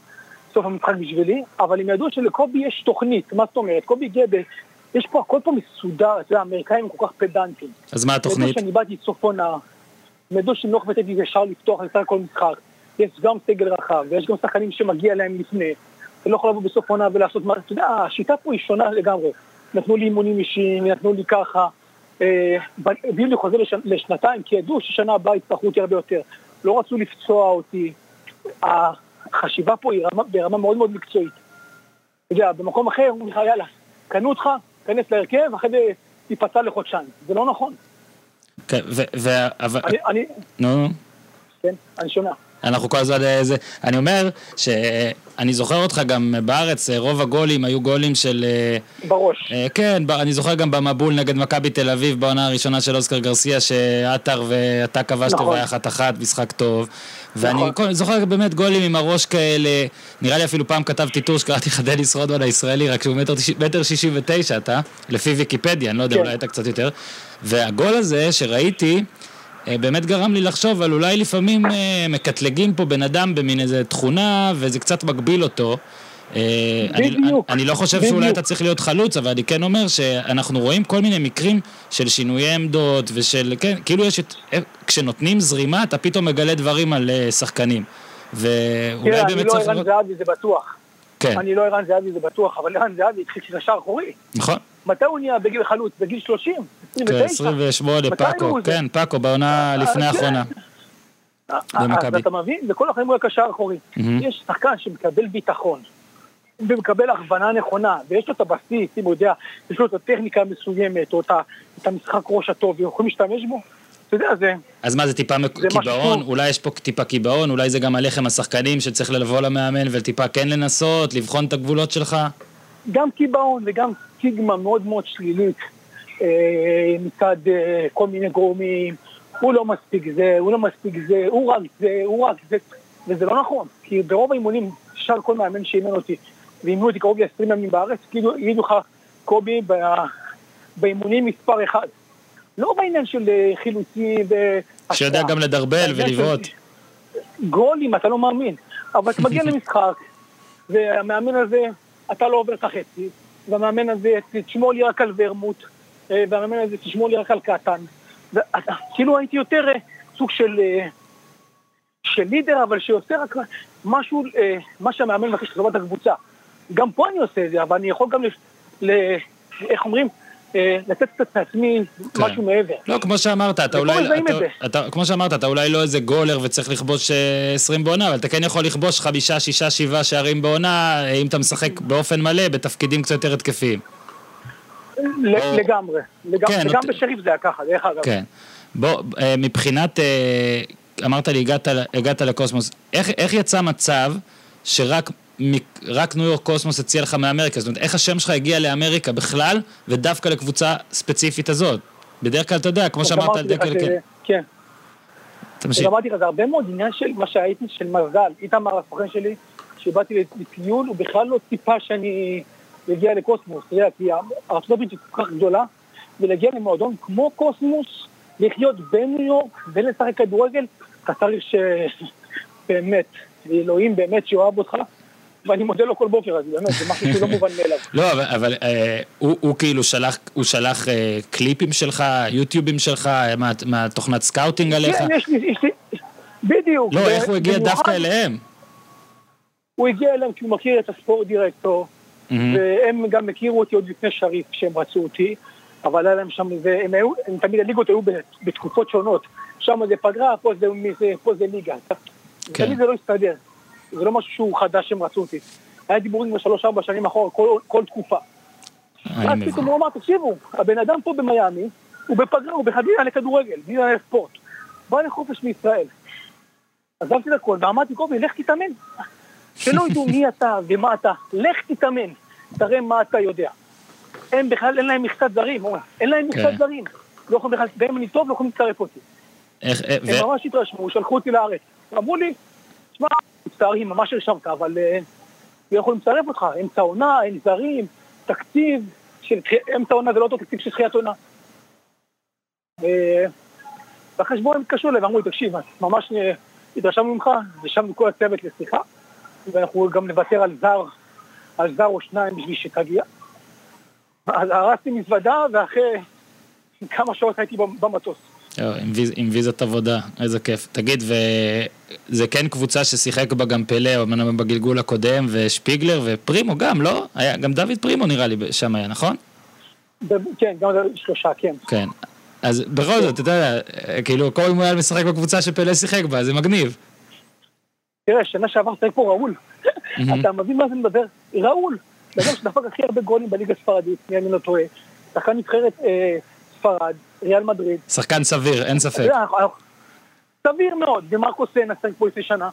בסוף המשחק בשבילי, אבל הם ידעו שלקובי יש תוכנית, מה זאת אומרת? קובי גבה, יש פה, הכל פה מסודר, אתה יודע, האמריקאים כל כך פדנטים. אז מה התוכנית? ידעו שאני באתי ידעו שאני לא חפצתי ישר לפתוח לצד כל משחק. יש גם סגל רחב, ויש גם שחקנים שמגיע להם לפני. אתה לא יכול לבוא בסוף עונה ולעשות מה, אתה יודע, השיטה פה היא שונה לגמרי. נתנו לי אימונים אישיים, נתנו לי ככה, אה, הביאו לי חוזה לשנתיים, כי ידעו ששנה הבאה יצטרכו אותי הרבה יותר. לא רצו לפצוע אותי. החשיבה פה היא רמה, ברמה מאוד מאוד מקצועית. אתה יודע, במקום אחר, הוא אומר לך, יאללה, קנו אותך, כנס להרכב, אחרי זה תיפצע לחודשיים. זה לא נכון. כן, ו... ו... אני... אני... נו. כן, אני שומע. אנחנו כל הזמן איזה... אני אומר שאני זוכר אותך גם בארץ, רוב הגולים היו גולים של... אה, בראש. אה, כן, אני זוכר גם במבול נגד מכבי תל אביב בעונה הראשונה של אוסקר גרסיה, שעטר ואתה כבשת נכון. והיה אחת אחת, משחק טוב. ואני נכון. זוכר באמת גולים עם הראש כאלה, נראה לי אפילו פעם כתבתי טור שקראתי לך דניס רודמן הישראלי, רק שהוא מטר שישים ותשע, אתה, לפי ויקיפדיה, אני לא יודע, כן. אולי אתה קצת יותר. והגול הזה שראיתי, אה, באמת גרם לי לחשוב על אולי לפעמים אה, מקטלגים פה בן אדם במין איזה תכונה וזה קצת מגביל אותו. אה, בדיוק. אני, אני לא חושב בדיוק. שאולי אתה צריך להיות חלוץ, אבל אני כן אומר שאנחנו רואים כל מיני מקרים של שינויי עמדות ושל, כן, כאילו יש את, כשנותנים זרימה אתה פתאום מגלה דברים על שחקנים. ואולי באמת צריך... תראה, אני לא ערן זהבי, זה בטוח. כן. אני לא ערן זהבי, זה בטוח, אבל ערן זהבי התחיל קשר אחורי. נכון. מתי הוא נהיה בגיל חלוץ? בגיל 30? 29? כן, 28, פאקו, כן, פאקו בעונה אה, לפני כן. האחרונה. אה, אז אתה מבין? וכל החיים הוא היה קשר אחורי. יש שחקן שמקבל ביטחון, ומקבל הכוונה נכונה, ויש לו את הבסיס, אם הוא יודע, יש לו את הטכניקה המסוימת, או את המשחק ראש הטוב, ויכולים להשתמש בו. אתה יודע, זה... אז מה, זה טיפה קיבעון? אולי יש פה טיפה קיבעון? אולי זה גם הלחם השחקנים שצריך לבוא למאמן וטיפה כן לנסות, לבחון את הגבולות שלך? גם קיבעון וגם סטיגמה מאוד מאוד שלילית אה, מצד אה, כל מיני גורמים, הוא לא מספיק זה, הוא לא מספיק זה, הוא רק זה, הוא רק זה, וזה לא נכון, כי ברוב האימונים, שאל כל מאמן שאימן אותי, ואימנו אותי קרוב ל-20 ימים בארץ, כאילו יגידו לך, קובי, באימונים מספר אחד. לא בעניין של אה, חילוצים ו... שיודע גם לדרבל ולבעוט. גולים, אתה לא מאמין. אבל אתה מגיע למשחק, והמאמן הזה, אתה לא עובר את החצי, והמאמן הזה, תשמור לי רק על ורמוט, אה, והמאמן הזה, תשמור לי רק על קטן. כאילו הייתי יותר אה, סוג של, אה, של לידר, אבל שעושה רק משהו, מה שהמאמן מבקש לטובת הקבוצה. גם פה אני עושה את זה, אבל אני יכול גם, ל, ל, איך אומרים, לתת קצת מעצמי כן. משהו מעבר. לא, כמו שאמרת, אתה אולי, אתה, אתה, כמו שאמרת, אתה אולי לא איזה גולר וצריך לכבוש 20 אה, בעונה, אבל אתה כן יכול לכבוש חמישה, שישה, שבעה שערים בעונה, אה, אם אתה משחק באופן מלא, בתפקידים קצת יותר התקפיים. לגמרי, לגמרי, כן, נות... בשריף זה היה ככה, דרך אגב. כן. בוא, מבחינת, אמרת לי, הגעת, הגעת לקוסמוס, איך, איך יצא מצב שרק רק ניו יורק קוסמוס הציע לך מאמריקה, זאת אומרת, איך השם שלך הגיע לאמריקה בכלל, ודווקא לקבוצה ספציפית הזאת? בדרך כלל, אתה יודע, כמו שאמרת על דקל, כן. כן. תמשיך. אמרתי לך, זה הרבה מאוד עניין של מה שהייתי, של מזל. איתמר הסוכן שלי, שבאתי לטיול, הוא בכלל לא ציפה שאני אגיע לקוסמוס, אתה יודע, כי ארצות הברית היא כל כך גדולה, ולהגיע למועדון כמו קוסמוס, לחיות בניו יורק ולשחק כדורגל, אתה צריך שבאמת, אלוהים באמת שאוהב אותך. ואני מודה לו כל בוקר, אז באמת, זה משהו שהוא לא מובן מאליו. לא, אבל, אה, הוא, כאילו שלח, הוא שלח אה, קליפים שלך, יוטיובים שלך, מה, מהתוכנת scouting עליך? כן, יש לי, בדיוק. לא, איך הוא הגיע דווקא אליהם? הוא הגיע אליהם כי הוא מכיר את ה sport director. והם גם הכירו אותי עוד לפני שריף כשהם רצו אותי, אבל היה להם שם, והם היו, הם תמיד הליגות היו בתקופות שונות. שם זה פגרה, פה זה, פה זה ליגה. כן. תמיד זה לא הסתדר. זה לא משהו שהוא חדש שהם רצו אותי. היה דיבורים בשלוש-ארבע שנים אחורה, כל, כל תקופה. אז פתאום הוא אמר, תקשיבו, הבן אדם פה במיאמי, הוא בפגרה, הוא בחדירה לכדורגל, דינה לספורט. בא לחופש מישראל. עזבתי את הכל ואמרתי, קובי, לך תתאמן. שלא ידעו מי אתה ומה אתה, לך תתאמן, תראה מה אתה יודע. הם בכלל, אין להם מכסת זרים, אין להם מכסת כן. זרים. לא יכולים בכלל, והם אני טוב, לא יכולים לצרף אותי. איך, הם ממש התרשמו, שלחו אותי לארץ. אמרו לי, תשמע, מצטערים, ממש הרשמת, אבל אה, לא יכולים לצרף אותך, אמצע עונה, אין זרים, תקציב, של אמצע עונה זה לא אותו תקציב של תחילת עונה. ואחרי שבוע הם התקשרו אליי ואמרו לי, תקשיב, ממש אה, התרשמנו ממך, ישבנו כל הצוות לשיחה, ואנחנו גם נוותר על זר, על זר או שניים בשביל שתגיע. אז הרסתי מזוודה, ואחרי כמה שעות הייתי במטוס. עם ויזת עבודה, איזה כיף. תגיד, וזה כן קבוצה ששיחק בה גם פלא, אמנם בגלגול הקודם, ושפיגלר ופרימו גם, לא? היה, גם דוד פרימו נראה לי שם היה, נכון? כן, גם שלושה, כן. כן. אז בכל זאת, אתה יודע, כאילו, כל אם הוא היה משחק בקבוצה שפלא שיחק בה, זה מגניב. תראה, שנה שעבר שיחק פה ראול. אתה מבין מה זה מדבר? ראול. בן שדפק הכי הרבה גולים בליגה הספרדית, מי אני לא טועה. שחקן נבחרת אה, ספרד, ריאל מדריד. שחקן סביר, אין ספק. סביר מאוד, ומרקו סנה שחק פה לפני שנה.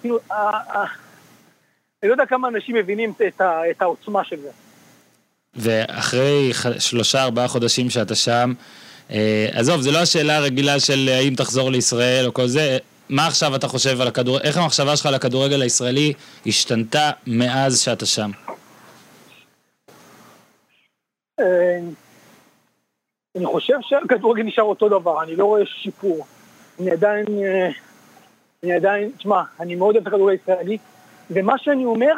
כאילו, אני לא יודע כמה אנשים מבינים את העוצמה של זה. ואחרי שלושה ארבעה חודשים שאתה שם, אה, עזוב, זו לא השאלה הרגילה של האם תחזור לישראל או כל זה, מה עכשיו אתה חושב על הכדורגל, איך המחשבה שלך על הכדורגל הישראלי השתנתה מאז שאתה שם? אני חושב שהכדורגל נשאר אותו דבר, אני לא רואה שיפור. אני עדיין, אה, אני עדיין, תשמע, אני מאוד אוהב את הכדורגל הישראלי, ומה שאני אומר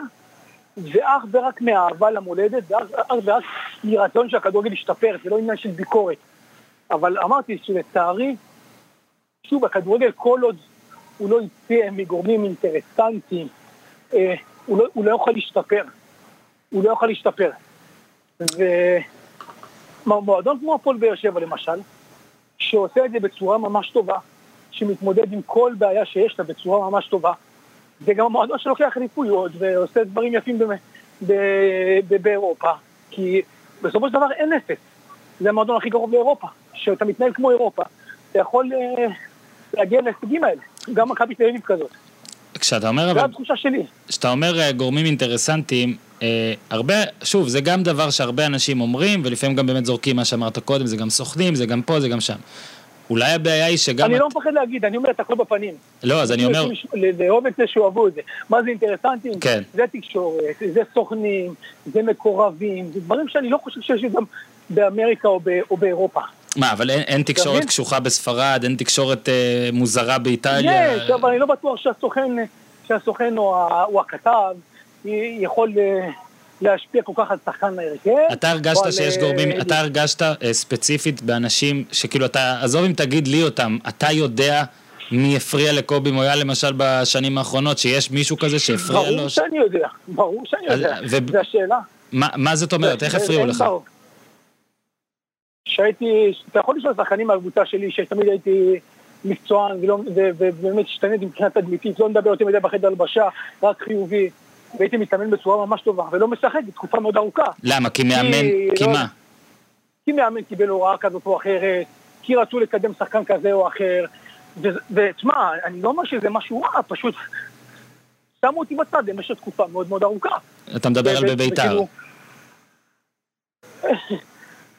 זה אך ורק מאהבה למולדת, זה אך ורק מרצון שהכדורגל ישתפר, זה לא עניין של ביקורת. אבל אמרתי שלצערי, שוב, הכדורגל כל עוד הוא לא יצא מגורמים אינטרסנטיים, אה, הוא, לא, הוא לא יכול להשתפר. הוא לא יכול להשתפר. ומועדון כמו הפועל באר שבע למשל, שעושה את זה בצורה ממש טובה, שמתמודד עם כל בעיה שיש לה בצורה ממש טובה, זה גם המועדון שלוקח ריפויות ועושה דברים יפים באירופה, כי בסופו של דבר אין אפס. זה המועדון הכי קרוב לאירופה, שאתה מתנהל כמו אירופה, אתה יכול אה, להגיע להישגים האלה. גם מכבי תל אביב כזאת. כשאתה אומר אבל... זו התחושה שלי. כשאתה אומר אה, גורמים אינטרסנטיים, אה, הרבה, שוב, זה גם דבר שהרבה אנשים אומרים, ולפעמים גם באמת זורקים מה שאמרת קודם, זה גם סוכנים, זה גם פה, זה גם שם. אולי הבעיה היא שגם... אני את... לא מפחד להגיד, אני אומר את הכל בפנים. לא, אז אני אומר... לאהוב את זה, שאוהבו את זה. מה זה אינטרסנטים? כן. זה תקשורת, זה סוכנים, זה מקורבים, זה דברים שאני לא חושב שיש גם באמריקה או, או באירופה. מה, אבל אין, אין תקשורת קשוחה בספרד, אין תקשורת אה, מוזרה באיטליה? יש, אבל אני לא בטוח שהסוכן, שהסוכן או, או הכתב יכול אה, להשפיע כל כך על שחקן ההרכב. אתה הרגשת שיש על... גורמים, אה, אתה הרגשת אה, ספציפית באנשים, שכאילו אתה, עזוב אם תגיד לי אותם, אתה יודע מי הפריע לקובי מויאל למשל בשנים האחרונות, שיש מישהו כזה שהפריע ברור לו? ברור שאני יודע, ברור שאני יודע, ו... זו השאלה. מה, מה זאת אומרת? איך הפריעו לך? ברור. שהייתי, אתה יכול לשאול שחקנים מהקבוצה שלי, שתמיד הייתי מקצוען, ובאמת השתנית מבחינה תדמיתית, לא מדבר יותר מדי בחדר הלבשה, רק חיובי, והייתי מתאמן בצורה ממש טובה, ולא משחק בתקופה מאוד ארוכה. למה? כי מאמן, כי לא- מה? כי מאמן קיבל הוראה כזאת או אחרת, כי רצו לקדם שחקן כזה או אחר, ותשמע, אני לא אומר שזה משהו רע, פשוט שמו אותי בצד במשך תקופה מאוד מאוד ארוכה. אתה מדבר על בביתר.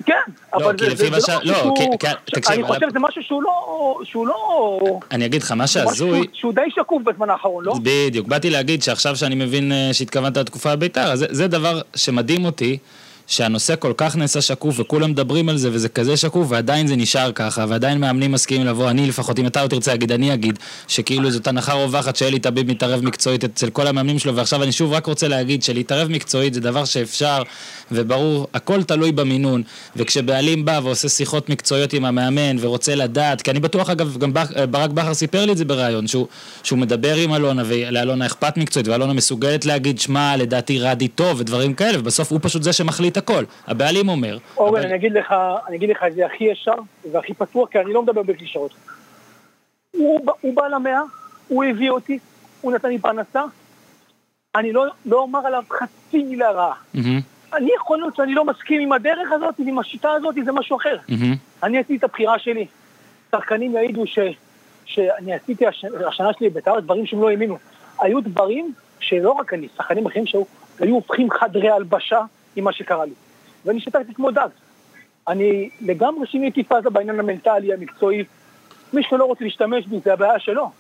כן, לא, אבל זה, זה, לא, לא כי, תקשיב, אני חושב שזה משהו שהוא לא, שהוא לא... אני אגיד לך, מה שהזוי... שהוא די שקוף בזמן האחרון, לא? בדיוק, באתי להגיד שעכשיו שאני מבין אה, שהתכוונת לתקופה בביתר, זה, זה דבר שמדהים אותי, שהנושא כל כך נעשה שקוף וכולם מדברים על זה וזה כזה שקוף ועדיין זה נשאר ככה ועדיין מאמנים מסכימים לבוא, אני לפחות, אם אתה לא תרצה להגיד, אני אגיד שכאילו זאת הנחה רווחת שאלי טביב מתערב מקצועית אצל כל המאמנים שלו. ועכשיו אני שוב רק רוצה להגיד שלהתערב מקצועית זה דבר שאפשר וברור, הכל תלוי במינון. וכשבעלים בא ועושה שיחות מקצועיות עם המאמן ורוצה לדעת, כי אני בטוח אגב, גם ברק בכר סיפר לי את זה בריאיון, שהוא, שהוא מדבר עם אלונה ולאלונה אכפת מקצועית ואלונה מסוגלת להגיד, שמע, לדעתי רדי טוב ודברים כאלה ובסוף הוא פשוט זה שמחליט הכל. הבעלים אומר... אורן, אני אגיד לך, אני אגיד לך את זה הכי ישר והכי פתוח, כי אני לא מדבר בקלישאות. הוא, הוא בא למאה, הוא הביא אותי, הוא נתן לי פרנסה, אני לא, לא אומר עליו חצי מילה רעה. Mm-hmm. אני יכול להיות שאני לא מסכים עם הדרך הזאת, עם השיטה הזאת, זה משהו אחר. Mm-hmm. אני עשיתי את הבחירה שלי. שחקנים יעידו ש, שאני עשיתי הש, השנה שלי בית"ר דברים שהם לא האמינו. היו דברים שלא רק אני, שחקנים אחרים שהיו הופכים חדרי הלבשה עם מה שקרה לי. ואני שתקתי כמו דג. אני לגמרי שיניתי פאזה בעניין המנטלי, המקצועי. מי שלא רוצה להשתמש בי, זה הבעיה שלו.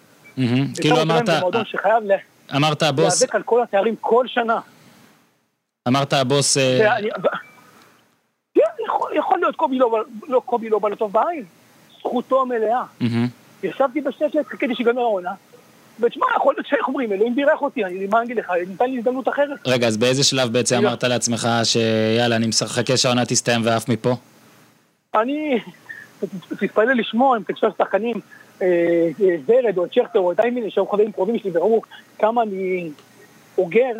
כאילו אמרת... אמרת הבוס... להיאבק על כל התארים כל שנה. אמרת הבוס... אה, כן, יכול להיות קובי לא, לא קובי לא בא לטוב בעין. זכותו המלאה. ישבתי בשקט, חיכיתי שיגמר העונה. ותשמע, יכול להיות שאיך אומרים, אלוהים בירך אותי, אני מה אגיד לך, ניתן לי הזדמנות אחרת. רגע, אז באיזה שלב בעצם אמרת לעצמך שיאללה, אני מחכה שהעונה תסתיים ועף מפה? אני, תתפלא לשמוע, אם תקשר שחקנים, ורד אה, או צ'רטר או דיימיני, שהיו חברים קרובים שלי וראו כמה אני אוגר,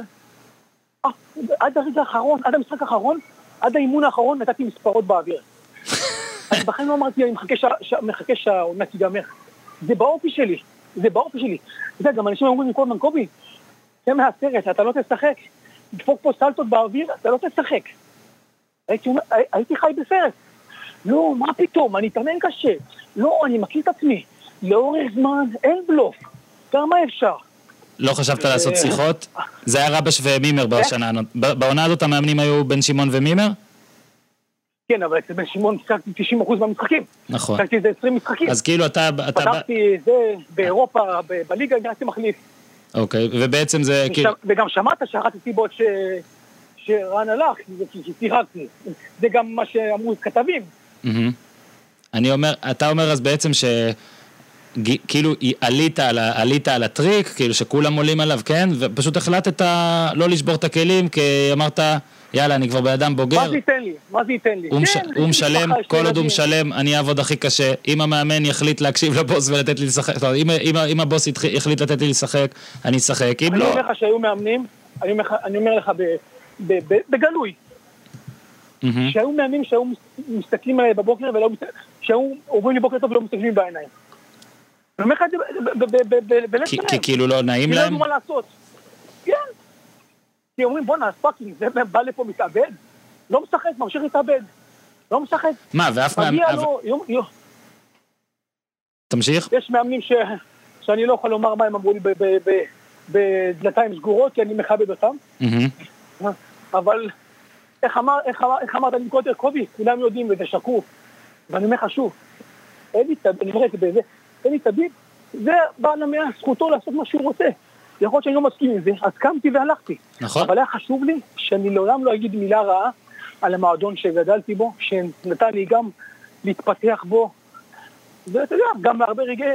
אה, עד הרגע האחרון, עד המשחק האחרון, עד האימון האחרון נתתי מספרות באוויר. אני בחיים לא אמרתי, אני מחכה שהעונה תיגמר. זה באופי שלי. זה באופי שלי. אתה יודע, גם אנשים אומרים לי כל הזמן, קובי, זה מהסרט, אתה לא תשחק. דפוק פה סלטות באוויר, אתה לא תשחק. הייתי, הייתי חי בסרט. לא, מה פתאום, אני אתאמן קשה. לא, אני מכיר את עצמי. לאורך זמן אין בלוף. כמה אפשר? לא חשבת לעשות שיחות? זה היה רבש ומימר בשנה. בעונה הזאת המאמנים היו בן שמעון ומימר? כן, אבל אצל בן שמעון שיחקתי 90% מהמשחקים. נכון. שיחקתי איזה 20 משחקים. אז כאילו אתה... פתחתי זה באירופה, בליגה, הגעתי מחליף. אוקיי, ובעצם זה כאילו... וגם שמעת שאחת הסיבות שרן הלך, כי שיחקתי. זה גם מה שאמרו כתבים. אני אומר, אתה אומר אז בעצם ש... כאילו עלית על, עלית על הטריק, כאילו שכולם עולים עליו, כן? ופשוט החלטת לא לשבור את הכלים, כי אמרת... יאללה, אני כבר בן אדם בוגר. מה זה ייתן לי? מה זה ייתן לי? הוא, כן, משלם, כל עוד הוא משלם, אני אעבוד הכי קשה. אם המאמן יחליט להקשיב לבוס ולתת לי לשחק, אומרת, אם, הבוס יחליט לתת לי לשחק, אני אשחק. אם אני לא... אני אומר לך שהיו מאמנים, אני אומר, אני אומר לך ב, ב, ב, בגלוי. שהיו מאמנים שהיו מסתכלים עליי בבוקר ולא, שהיו עוברים לי בוקר טוב ולא מסתכלים בעיניים. אני אומר לך את זה בלב שלם. כי כאילו לא נעים להם? כי לא יודעים מה לעשות. כי אומרים בואנה, fucking, זה בא לפה מתאבד? לא משחק, ממשיך להתאבד. לא משחק. מה, ואף פעם... מגיע לו. תמשיך. יש מאמנים ש... שאני לא יכול לומר מה הם אמרו לי בדלתיים סגורות, כי אני מכבד אותם. אבל איך, אמר, איך, אמר, איך אמרת לי קודם, קובי, כולם יודעים וזה שקוף. ואני אומר לך שוב, אלי תביב, אני אומר את זה בזה, אלי תביב, זה בעל המאה, זכותו לעשות מה שהוא רוצה. יכול להיות שאני לא מסכים עם זה, אז קמתי והלכתי. נכון. אבל היה חשוב לי שאני לעולם לא אגיד מילה רעה על המועדון שגדלתי בו, שנתן לי גם להתפתח בו, ואתה יודע, גם הרבה רגעי,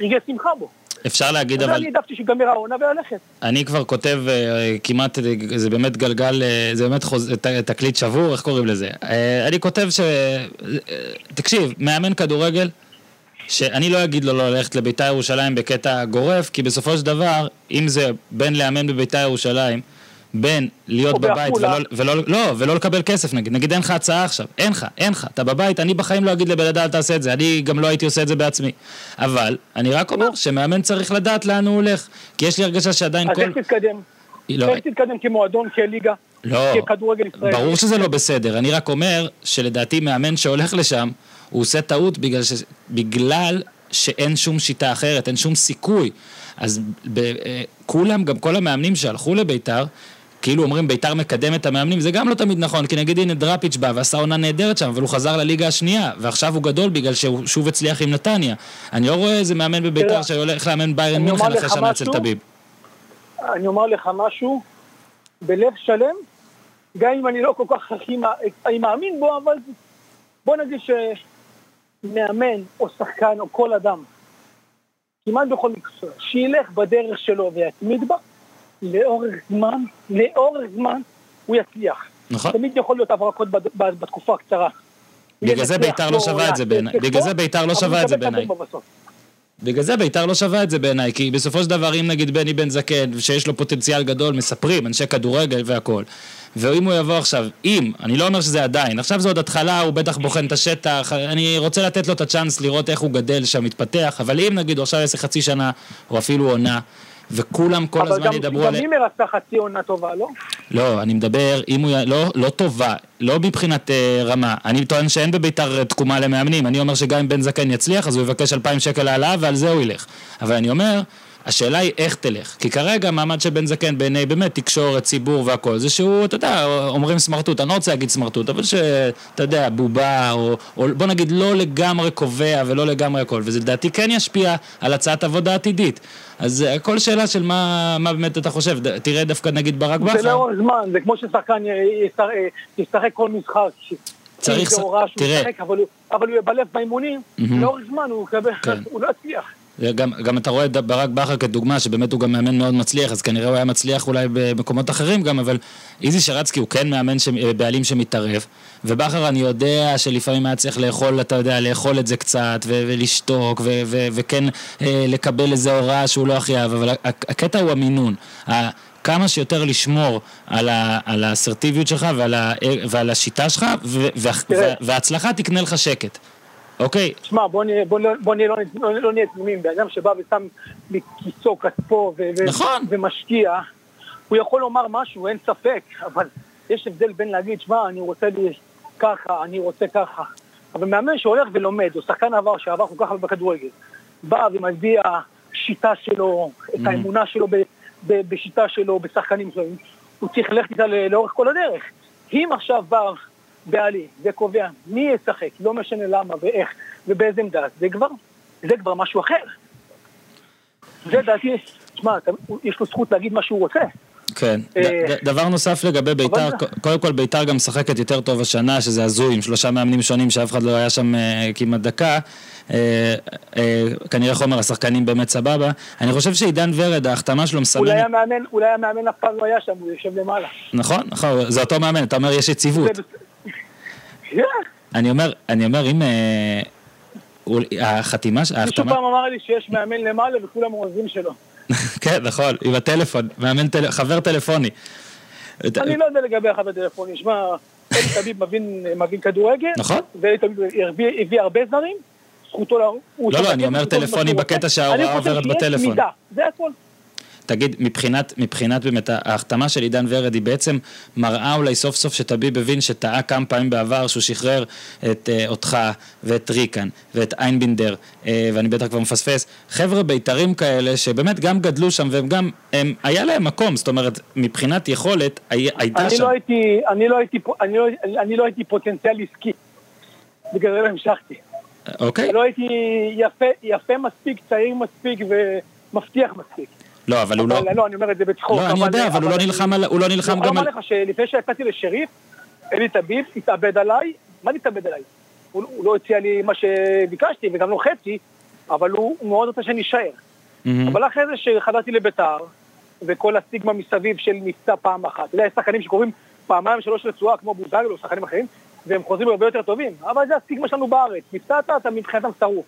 רגעי שמחה בו. אפשר להגיד אבל... אני העדפתי שיגמר העונה וללכת. אני כבר כותב uh, כמעט, זה באמת גלגל, uh, זה באמת חוז... תקליט שבור, איך קוראים לזה? אני כותב ש... תקשיב, מאמן כדורגל, שאני לא אגיד לו לא ללכת לביתר ירושלים בקטע גורף, כי בסופו של דבר, אם זה בין לאמן בביתר ירושלים, בין להיות בבית ולא, ולא, לא, ולא לקבל כסף נגיד, נגיד אין לך הצעה עכשיו, אין לך, אין לך, אתה בבית, אני בחיים לא אגיד לבן אדם אל תעשה את זה, אני גם לא הייתי עושה את זה בעצמי, אבל אני רק אומר שמאמן צריך לדעת לאן הוא הולך, כי יש לי הרגשה שעדיין כל... אז איך תתקדם? לא... איך תתקדם כמועדון, כליגה? לא? ברור שזה לא בסדר, אני רק אומר שלדעתי מאמן שהולך לשם, הוא עושה טעות בגלל, ש... בגלל שאין שום שיטה אחרת, אין שום סיכוי. אז ב... אה, כולם, גם כל המאמנים שהלכו לביתר, כאילו אומרים ביתר מקדם את המאמנים, זה גם לא תמיד נכון, כי נגיד הנה דראפיץ' בא ועשה עונה נהדרת שם, אבל הוא חזר לליגה השנייה, ועכשיו הוא גדול בגלל שהוא שוב הצליח עם נתניה. אני לא רואה איזה מאמן בביתר שהולך לאמן ביירן מינכן אחרי שנה אצל טביב. אני אומר לך משהו, בלב שלם, גם אם אני לא כל כך הכי מא- מאמין בו, אבל בוא נגיד שמאמן או שחקן או כל אדם, כמעט בכל מקצוע, שילך בדרך שלו ויתמיד בה, לאורך זמן, לאורך זמן, הוא יצליח. נכון. תמיד יכול להיות הברקות בתקופה הקצרה. בגלל זה בית"ר לא שווה את זה בעיניי. בגלל זה בית"ר לא שווה את זה בעיניי. בגלל זה בית"ר לא שווה את זה בעיניי, כי בסופו של דבר, אם נגיד בני בן זקן, שיש לו פוטנציאל גדול, מספרים, אנשי כדורגל והכול. ואם הוא יבוא עכשיו, אם, אני לא אומר שזה עדיין, עכשיו זה עוד התחלה, הוא בטח בוחן את השטח, אני רוצה לתת לו את הצ'אנס לראות איך הוא גדל שם, מתפתח, אבל אם נגיד הוא עכשיו יעשה חצי שנה, או אפילו עונה, וכולם כל אבל הזמן גם- ידברו גם על... מימר עשה חצי עונה טובה, לא? לא, אני מדבר, אם הוא... לא, לא טובה, לא מבחינת אה, רמה. אני טוען שאין בביתר תקומה למאמנים. אני אומר שגם אם בן זקן יצליח, אז הוא יבקש 2,000 שקל העלאה ועל זה הוא ילך. אבל אני אומר, השאלה היא איך תלך. כי כרגע מעמד של בן זקן בעיני באמת תקשורת, ציבור והכל, זה שהוא, אתה יודע, אומרים סמרטוט, אני לא רוצה להגיד סמרטוט, אבל שאתה יודע, בובה, או, או בוא נגיד לא לגמרי קובע ולא לגמרי הכל, וזה לדעתי כן ישפיע על הצעת עבודה עתידית. אז אה, הכל שאלה של מה, מה באמת אתה חושב. ד- תראה דווקא נגיד ברק בכר. זה לאורך זמן, זה כמו ששחקן ישחק- אה, ישחק כל משחק. צריך תראה. אבל הוא- יבלף באימונים. לאורך זמן הוא כן. הוא לא יצליח. גם, גם אתה רואה את ברק בכר כדוגמה, שבאמת הוא גם מאמן מאוד מצליח, אז כנראה הוא היה מצליח אולי במקומות אחרים גם, אבל איזי שרצקי הוא כן מאמן, ש... בעלים שמתערב, ובכר אני יודע שלפעמים היה צריך לאכול, אתה יודע, לאכול את זה קצת, ו... ולשתוק, ו... ו... וכן אה, לקבל איזו הוראה שהוא לא הכי אהב, אבל הק- הקטע הוא המינון. ה... כמה שיותר לשמור על, ה... על האסרטיביות שלך ועל, ה... ועל השיטה שלך, ו... וה... תראה. וההצלחה תקנה לך שקט. אוקיי? תשמע, בוא נהיה, בוא, בוא נהיה, לא, לא, לא נהיה תמימים, בן אדם שבא ושם מכיסו כספו ו- נכון. ומשקיע, הוא יכול לומר משהו, אין ספק, אבל יש הבדל בין להגיד, שמע, אני רוצה לי ככה, אני רוצה ככה. אבל מאמן שהולך ולומד, או שחקן עבר שעבר כל כך הרבה בכדורגל, בא ומביע שיטה שלו, את Mhm. האמונה שלו ב, ב, בשיטה שלו, בשחקנים שלו, הוא צריך ללכת איתה לאורך כל הדרך. אם עכשיו בא בעלי וקובע מי ישחק, לא משנה למה ואיך ובאיזה עמדה, זה כבר, זה כבר משהו אחר. זה דעתי, אתה- יש לו זכות להגיד מה שהוא רוצה. כן. אה, דבר נוסף לגבי ביתר, קודם כל ביתר גם משחקת יותר טוב השנה, שזה הזוי, עם שלושה מאמנים שונים שאף אחד לא היה שם אה, כמעט דקה. אה, אה, כנראה חומר השחקנים באמת סבבה. אני חושב שעידן ורד, ההחתמה שלו מסמנת... אולי המאמן אף פעם לא היה שם, הוא יושב למעלה. נכון, נכון, זה אותו מאמן, אתה אומר יש יציבות. אני אומר, אני אומר, אם... אה, החתימה, ש- מישהו ההחתמה... פעם אמר לי שיש מאמן למעלה וכולם עוזרים שלו. כן, נכון, עם הטלפון, מאמן, טל- חבר טלפוני. אני לא יודע לגבי החבר טלפוני, שמע, אלי תביב מבין, מבין כדורגל, נכון. ואלי תביב הביא, הרבה זרים, זכותו ל... הוא לא, לא, אני אומר טלפוני. בקטע שההוראה אני חושב עוברת שיש בטלפון. מידה, זה הכל. תגיד, מבחינת, מבחינת באמת ההחתמה של עידן ורד היא בעצם מראה אולי סוף סוף שטביב הבין שטעה כמה פעמים בעבר שהוא שחרר את uh, אותך ואת ריקן ואת איינבינדר uh, ואני בטח כבר מפספס חבר'ה בית"רים כאלה שבאמת גם גדלו שם והם גם, הם, היה להם מקום, זאת אומרת מבחינת יכולת הי, הייתה אני שם. לא הייתי, אני לא הייתי, אני לא, אני לא הייתי פוטנציאל עסקי. בגלל זה לא המשכתי. אוקיי? לא הייתי יפה, יפה מספיק, צעיר מספיק ומבטיח מספיק. לא, אבל הוא לא... לא, אני אומר את זה בצחוק. לא, אני יודע, אבל הוא לא נלחם על... הוא לא אני נלחם גם על... לך שלפני שיצאתי לשריף, אלי תביב התאבד עליי, מה זה התאבד עליי? הוא, הוא לא הציע לי מה שביקשתי וגם לא חצי, אבל הוא, מאוד רוצה שאני אשאר. אבל אחרי זה שחזרתי לביתר, וכל הסטיגמה מסביב של מבצע פעם אחת, אתה יודע, יש שחקנים שקוראים פעמיים שלוש רצועה כמו בוזגלו או שחקנים אחרים, והם חוזרים הרבה יותר טובים, אבל זה הסטיגמה שלנו בארץ, מבצעת, אתה מבחינתם שרוף.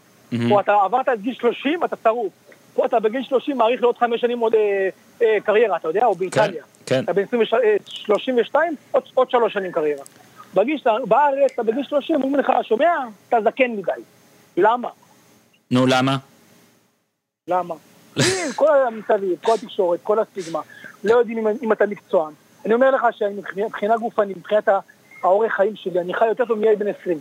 פה אתה עברת את גיל 30, אתה שרוף. פה אתה בגיל 30 מעריך לעוד חמש שנים עוד אה, אה, קריירה, אתה יודע, או באיטליה. כן. אתה בן 20 אה, 32, עוד, עוד שלוש שנים קריירה. בגיל שאתה, בארץ, אתה בגיל 30, אומרים לך, שומע? אתה זקן מדי. למה? נו, למה? למה? כל המסביב, כל התקשורת, כל הסטיגמה, לא יודעים אם, אם אתה מקצוען. אני אומר לך שמבחינה גופנית, מבחינת האורך חיים שלי, אני חי יותר טוב מילד בן 20.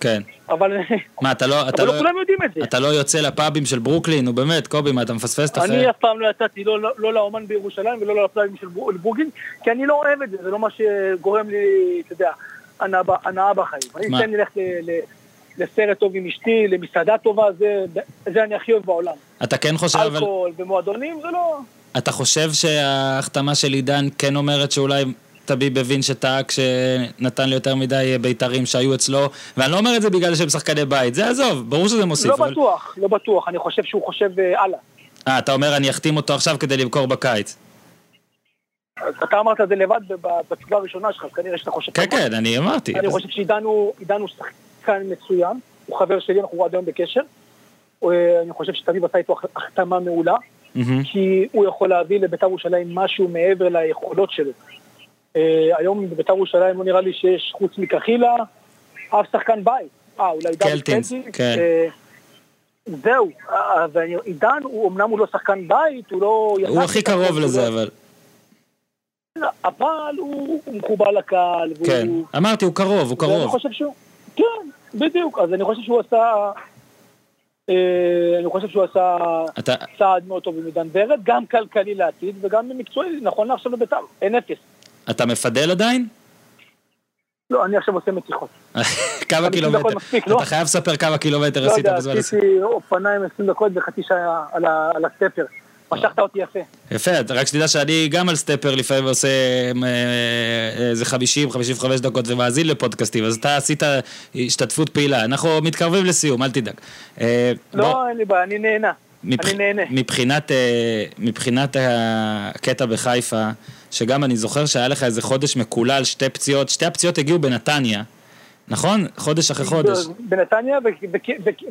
כן. אבל, מה, אתה לא... אתה אבל לא... לא כולם יודעים את זה. אתה לא יוצא לפאבים של ברוקלין, נו באמת, קובי, מה, אתה מפספס את אני אחרי... אף פעם לא יצאתי לא, לא, לא לאומן בירושלים ולא לפלאבים של בורגין, כי אני לא אוהב את זה, זה לא מה שגורם לי, אתה יודע, הנאה בחיים. אני מה? אתן לי ללכת ל- לסרט טוב עם אשתי, למסעדה טובה, זה, זה אני הכי אוהב בעולם. אתה כן חושב, אבל... אלכוהול ומועדונים זה לא... אתה חושב שההחתמה של עידן כן אומרת שאולי טביב הבין שטעה כשנתן לי יותר מדי בית"רים שהיו אצלו, ואני לא אומר את זה בגלל שהם שחקני בית, זה עזוב, ברור שזה מוסיף. לא אבל... בטוח, לא בטוח, אני חושב שהוא חושב הלאה. אה, אתה אומר אני אחתים אותו עכשיו כדי למכור בקיץ. אתה אמרת את זה לבד בתשובה הראשונה שלך, אז כנראה שאתה חושב... כן, כן, אני אמרתי. אני חושב שעידן הוא שחקן מצוין, הוא חבר שלי, אנחנו עד היום בקשר. אני חושב שתמיד עשה איתו החתמה מעולה, כי הוא יכול להביא לבית"ר ירושלים משהו מעבר ליכולות שלו. היום בבית"ר ירושלים לא נראה לי שיש חוץ מקחילה, אף שחקן בית. אה, אולי דוד קלטינס, כן. זהו, עידן, אמנם הוא לא שחקן בית, הוא לא... הוא הכי קרוב לזה, אבל... אבל הוא מחובר לקהל. כן, אמרתי, הוא קרוב, הוא קרוב. ואני חושב שהוא... כן, בדיוק. אז אני חושב שהוא עשה... אה, אני חושב שהוא עשה אתה... צעד מאוד טוב עם עידן ורד, גם כלכלי לעתיד וגם מקצועי, נכון לעכשיו לבית"ר, אין אפס. אתה מפדל עדיין? לא, אני עכשיו עושה מתיחות. כמה קילומטר? לא? אתה חייב לספר כמה קילומטר עשית בזמן הזה. לא יודע, עשיתי אופניים 20 דקות וחצי שעה על הסטפר. משכת אותי יפה. יפה, רק שתדע שאני גם על סטפר לפעמים עושה אה, איזה 50-55 דקות ומאזין לפודקאסטים, אז אתה עשית השתתפות פעילה. אנחנו מתקרבים לסיום, אל תדאג. אה, לא, אין לי בעיה, אני נהנה. אני נהנה. אה, מבחינת הקטע בחיפה, שגם אני זוכר שהיה לך איזה חודש מקולל, שתי פציעות, שתי הפציעות הגיעו בנתניה. נכון? חודש אחרי חודש. בנתניה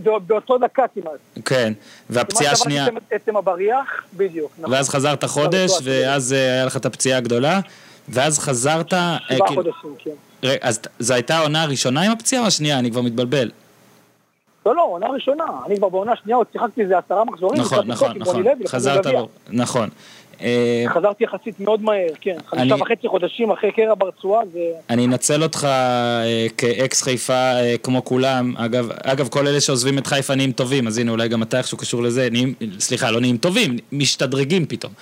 ובאותו דקה כמעט. כן, והפציעה השנייה... כמעט עצם הבריח, בדיוק. נכון. ואז חזרת חודש, ואז אה, היה לך את הפציעה הגדולה, ואז חזרת... אה, שבעה כאילו- חודשים, כן. אז זו הייתה העונה הראשונה עם הפציעה או השנייה? אני כבר מתבלבל. לא, לא, עונה ראשונה. אני כבר בעונה שנייה עוד שיחקתי איזה עשרה מחזורים. נכון, נכון, נכון. חזרת, נכון. אה, חזרתי יחסית מאוד מהר, כן. חמישה וחצי חודשים אחרי קרע ברצועה זה... אני אנצל אותך אה, כאקס חיפה אה, כמו כולם. אגב, אגב, כל אלה שעוזבים את חיפה נהיים טובים, אז הנה, אולי גם אתה איכשהו קשור לזה. נהיים, סליחה, לא נהיים טובים, משתדרגים פתאום.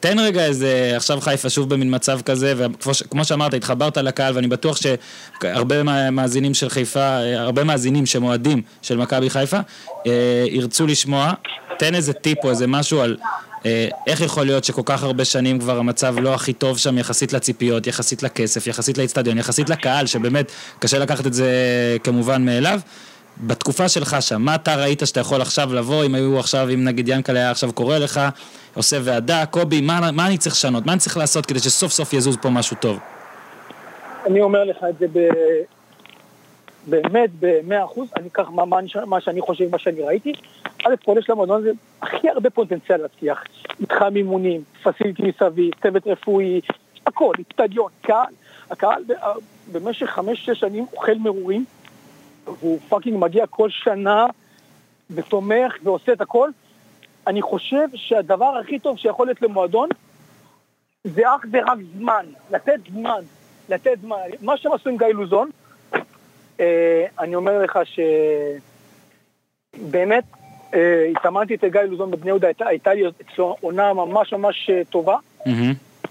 תן רגע איזה, עכשיו חיפה שוב במין מצב כזה, וכמו שאמרת, התחברת לקהל, ואני בטוח שהרבה מאזינים של חיפה, הרבה מאזינים שמועדים של מכבי חיפה, ירצו לשמוע. תן איזה טיפ או איזה משהו על איך יכול להיות שכל כך הרבה שנים כבר המצב לא הכי טוב שם יחסית לציפיות, יחסית לכסף, יחסית לאצטדיון, יחסית לקהל, שבאמת קשה לקחת את זה כמובן מאליו. בתקופה שלך שם, מה אתה ראית שאתה יכול עכשיו לבוא, אם היו עכשיו, אם נגיד ינקלה היה עכשיו קורא לך, עושה ועדה, קובי, מה, מה אני צריך לשנות? מה אני צריך לעשות כדי שסוף סוף יזוז פה משהו טוב? אני אומר לך את זה ב... באמת במאה אחוז, אני אקח מה, מה, מה שאני חושב, מה שאני ראיתי. א' כל יש למועדון הזה הכי הרבה פוטנציאל להצליח. מתחם אימונים, facility מסביב, צוות רפואי, הכל, אצטדיון, קהל. הקהל במשך חמש-שש שנים אוכל מרורים, והוא fucking מגיע כל שנה ותומך ועושה את הכל. אני חושב שהדבר הכי טוב שיכול להיות למועדון זה אך ורק זמן, לתת זמן, לתת זמן. מה שהם עשו עם גיא לוזון, אני אומר לך שבאמת אה, התאמנתי את גיא לוזון בבני יהודה, הייתה לי אצלו עונה ממש ממש אה, טובה.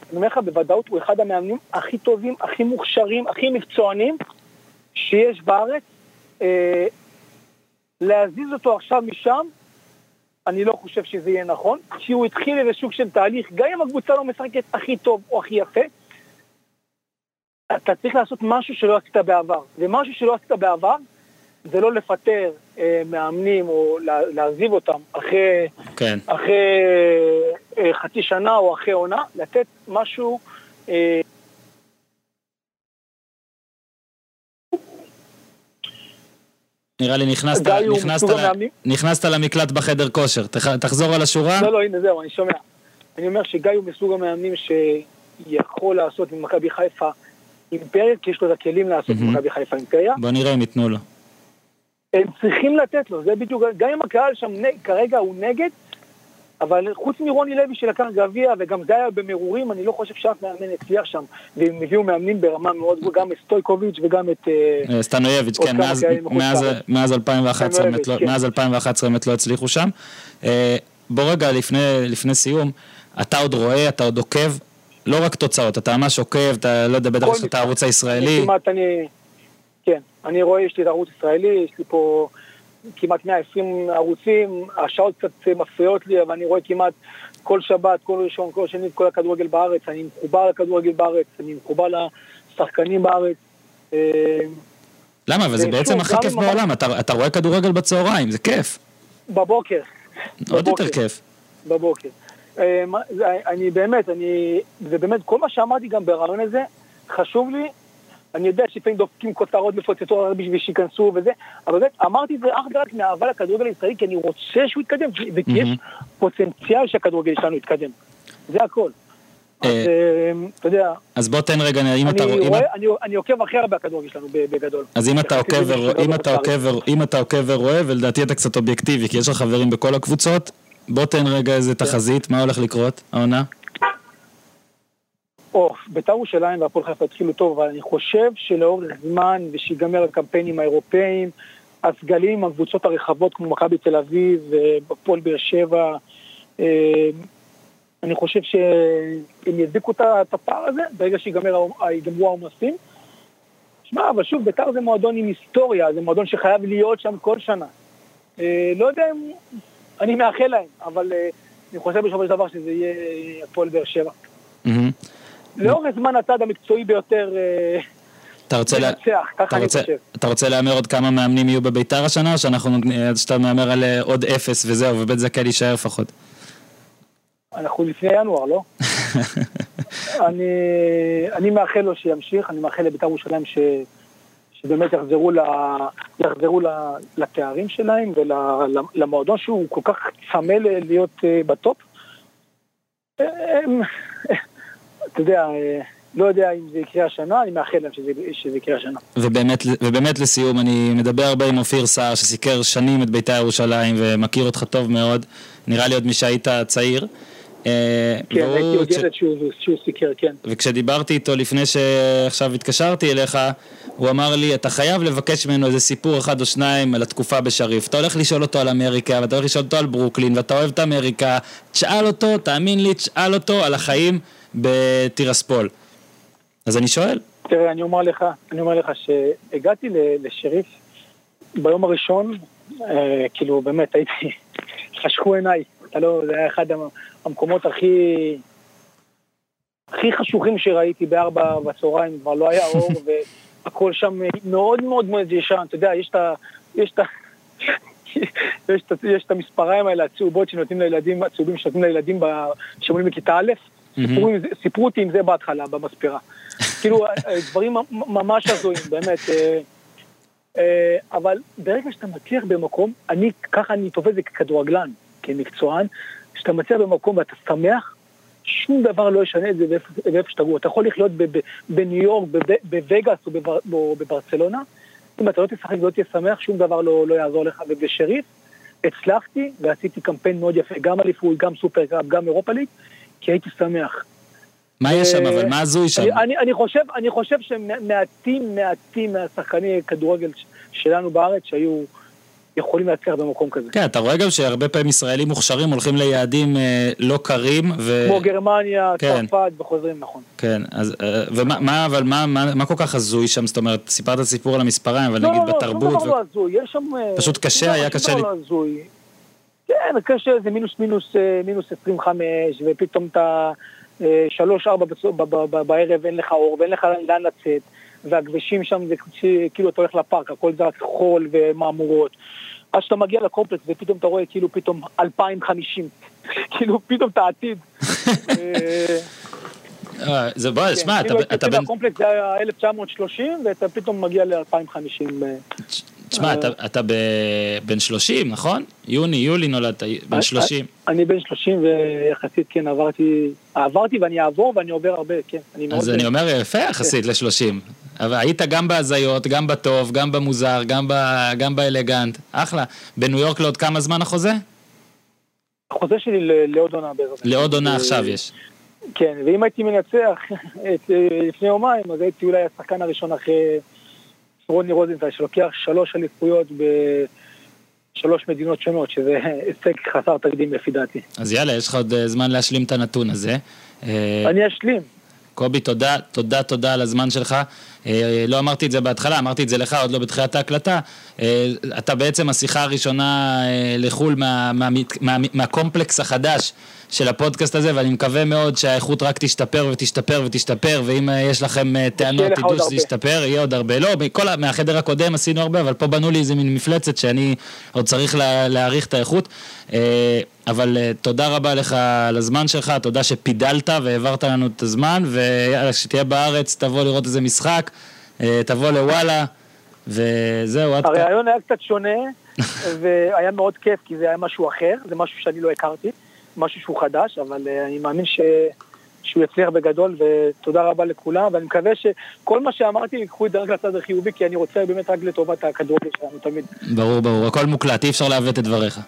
אני אומר לך, בוודאות הוא אחד המאמנים הכי טובים, הכי מוכשרים, הכי מקצוענים שיש בארץ. להזיז אותו עכשיו משם, אני לא חושב שזה יהיה נכון, כי הוא התחיל איזה שוק של תהליך, גם אם הקבוצה לא משחקת הכי טוב או הכי יפה, אתה צריך לעשות משהו שלא עשית בעבר. ומשהו שלא עשית בעבר זה לא לפטר אה, מאמנים או לה, להעזיב אותם אחרי, כן. אחרי אה, חצי שנה או אחרי עונה, לתת משהו... אה, נראה לי נכנסת, נכנסת, נכנסת למקלט בחדר כושר, תחזור על השורה. לא, לא, הנה זהו, אני שומע. אני אומר שגיא הוא מסוג המאמנים שיכול לעשות ממכבי חיפה אימפריה, כי יש לו את הכלים לעשות במכבי חיפה אימפריה. בוא נראה אם ייתנו לו. הם צריכים לתת לו, זה בדיוק, גם אם הקהל שם כרגע הוא נגד, אבל חוץ מרוני לוי שלקח גביע, וגם זה היה במרורים, אני לא חושב שאף מאמן הצליח שם. והם הביאו מאמנים ברמה מאוד גבוהה, גם את סטויקוביץ' וגם את... אה, אה, סטנויביץ', כן, מאז 2011 לא- באמת לא הצליחו שם. אה, בוא רגע, לפני סיום, אתה עוד רואה, אתה עוד עוקב לא רק תוצאות, אתה ממש עוקב, אתה לא יודע, בטח יש לך את הערוץ הישראלי. כמעט אני, כן, אני רואה, יש לי את הערוץ הישראלי, יש לי פה כמעט 120 ערוצים, השעות קצת מפריעות לי, אבל אני רואה כמעט כל שבת, כל ראשון, כל שני, כל הכדורגל בארץ, אני מחובר לכדורגל בארץ, אני מחובר לשחקנים בארץ. אה, למה? אבל זה בעצם הכי כיף בעולם, אתה רואה כדורגל בצהריים, זה כיף. בבוקר. עוד יותר כיף. בבוקר. אה, אני באמת, אני, זה באמת, כל מה שאמרתי גם ברעיון הזה, חשוב לי, אני יודע שלפעמים דופקים כותרות מפוצצות בשביל שייכנסו וזה, אבל באמת, אמרתי את זה אך ורק מאהבה לכדורגל הישראלי, כי אני רוצה שהוא יתקדם, וכי יש פוטנציאל שהכדורגל שלנו יתקדם. זה הכל. אז אה, אה, אתה יודע... אז בוא תן רגע, אם אתה... רואה... אני עוקב הכי הרבה בכדורגל שלנו, בגדול. אז אם אתה עוקב ורואה, ולדעתי אתה קצת אובייקטיבי, כי יש לך חברים בכל הקבוצות, בוא תן רגע איזה כן. תחזית, מה הולך לקרות, העונה? או, בית"ר ירושלים והפועל חיפה התחילו טוב, אבל אני חושב שלאורך זמן, ושיגמר הקמפיינים האירופאיים, הסגלים, הקבוצות הרחבות כמו מכבי תל אביב, הפועל באר שבע, אה, אני חושב שהם ידביקו את הפער הזה ברגע שיגמרו העומסים. שמע, אבל שוב, בית"ר זה מועדון עם היסטוריה, זה מועדון שחייב להיות שם כל שנה. אה, לא יודע אם... אני מאחל להם, אבל אה, אני חושב בסופו של דבר שזה יהיה הפועל באר שבע. לאורך זמן הצד המקצועי ביותר אה, אתה רוצה, להמר עוד כמה מאמנים יהיו בביתר השנה, או שאנחנו, שאתה מהמר על עוד אפס וזהו, ובית זכאי להישאר לפחות? אנחנו לפני ינואר, לא? אני, אני מאחל לו שימשיך, אני מאחל לבית"ר ירושלים ש, שבאמת יחזרו, ל, יחזרו ל, לתארים שלהם ולמועדון שהוא כל כך צמא להיות אה, בטופ. אתה יודע, אה, לא יודע אם זה יקרה השנה, אני מאחל להם שזה, שזה יקרה השנה. ובאמת, ובאמת לסיום, אני מדבר הרבה עם אופיר סער, שסיקר שנים את בית"ר ירושלים ומכיר אותך טוב מאוד, נראה לי עוד משהיית צעיר. אה, כן, הייתי עוד ילד שהוא סיקר, כן. וכשדיברתי איתו לפני שעכשיו התקשרתי אליך, הוא אמר לי, אתה חייב לבקש ממנו איזה סיפור אחד או שניים על התקופה בשריף. אתה הולך לשאול אותו על אמריקה, ואתה הולך לשאול אותו על ברוקלין, ואתה אוהב את אמריקה, תשאל אותו, תאמין לי, תשאל אותו על החיים בטירספול. אז אני שואל. תראה, אני אומר לך, אני אומר לך שהגעתי לשריף ביום הראשון, אה, כאילו באמת הייתי, חשכו עיניי, אתה לא, זה היה אחד המקומות הכי... הכי חשוכים שראיתי בארבע בצהריים, כבר לא היה אור, והכל שם מאוד מאוד מאוד ישן, אתה יודע, יש את ה... יש את ה... יש, את, יש את המספריים האלה הצהובות שנותנים לילדים, הצהובים שנותנים לילדים שאומרים בכיתה א', סיפרו, סיפרו אותי עם זה בהתחלה, במספרה. כאילו, דברים ממש הזויים, באמת. אה, אה, אבל ברגע שאתה מצליח במקום, אני, ככה אני תופס את זה ככדורגלן, כמקצוען, כשאתה מצליח במקום ואתה שמח, שום דבר לא ישנה את זה באיפה שתגור. אתה יכול לחיות בניו יורק, בווגאס או בברצלונה, אם אתה לא תשחק ולא תהיה שמח, שום דבר לא, לא יעזור לך. ובשריף הצלחתי ועשיתי קמפיין מאוד יפה, גם אליפוי, גם סופר קראפ, גם אירופה ליג, כי הייתי שמח. מה יש שם אבל? מה הזוי שם? אני, אני, חושב, אני חושב שמעטים, מעטים מהשחקני כדורגל שלנו בארץ שהיו... יכולים להצליח במקום כזה. כן, אתה רואה גם שהרבה פעמים ישראלים מוכשרים הולכים ליעדים אה, לא קרים. ו... כמו גרמניה, כן. צרפת וחוזרים, נכון. כן, אז, אה, ומה, אבל מה, מה, מה כל כך הזוי שם? זאת אומרת, סיפרת סיפור על המספריים, אבל לא, נגיד לא, בתרבות... לא, לא, לא הזוי, יש שם... אה, פשוט קשה, היה קשה לי... לא הזוי. כן, קשה, זה מינוס מינוס אה, מינוס 25, ופתאום אתה שלוש, ארבע בערב אין לך אור ואין לך לאן לצאת. והכבישים שם זה כאילו אתה הולך לפארק, הכל זה רק חול ומהמורות. עד שאתה מגיע לקומפלקס ופתאום אתה רואה כאילו פתאום 2050, כאילו פתאום את העתיד. אה, זה בוא, כן, שמע, כאילו אתה בן... הקומפלקס זה היה 1930 ואתה פתאום מגיע ל-2050. תשמע, אתה בן 30, נכון? יוני, יולי נולדת, בן 30. אני בן 30 ויחסית, כן, עברתי, עברתי ואני אעבור ואני עובר הרבה, כן. אז אני אומר, יפה יחסית ל-30. אבל היית גם בהזיות, גם בטוב, גם במוזר, גם, באלגנט, אחלה. בניו יורק לעוד כמה זמן החוזה? החוזה שלי לעוד עונה בעזרת. לעוד עונה עכשיו יש. כן, ואם הייתי מנצח את, לפני יומיים, אז הייתי אולי השחקן הראשון אחרי רוני רוזנטל, שלוקח שלוש אליפויות בשלוש מדינות שונות, שזה הישג חסר תקדים לפי דעתי. אז יאללה, יש לך עוד אה, זמן להשלים את הנתון הזה. אה, אני אשלים. קובי, תודה, תודה, תודה על הזמן שלך. אה, לא אמרתי את זה בהתחלה, אמרתי את זה לך עוד לא בתחילת ההקלטה. אה, אתה בעצם השיחה הראשונה אה, לחו"ל מה, מה, מה, מהקומפלקס החדש של הפודקאסט הזה, ואני מקווה מאוד שהאיכות רק תשתפר ותשתפר ותשתפר, ואם יש לכם טענות, תדעו שזה ישתפר, יהיה עוד הרבה. לא, מכל, מהחדר הקודם עשינו הרבה, אבל פה בנו לי איזה מין מפלצת שאני עוד צריך לה, להעריך את האיכות. אבל תודה רבה לך על הזמן שלך, תודה שפידלת והעברת לנו את הזמן, ויאללה, כשתהיה בארץ, תבוא לראות איזה משחק. אה, תבוא לוואלה, וזהו. הרעיון היה קצת שונה, והיה מאוד כיף, כי זה היה משהו אחר, זה משהו שאני לא הכרתי, משהו שהוא חדש, אבל אה, אני מאמין ש... שהוא יצליח בגדול, ותודה רבה לכולם, ואני מקווה שכל מה שאמרתי, ייקחו את זה רק לצד החיובי, כי אני רוצה באמת רק לטובת הכדורגל שלנו תמיד. ברור, ברור, הכל מוקלט, אי אפשר לעוות את דבריך.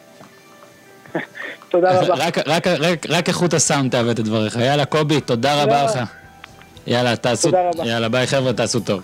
תודה רבה. רק, רק, רק, רק איכות הסאונד תעוות את דבריך. יאללה, קובי, תודה רבה לך. יאללה, תעשו... תודה רבה. יאללה, ביי חבר'ה, תעשו טוב.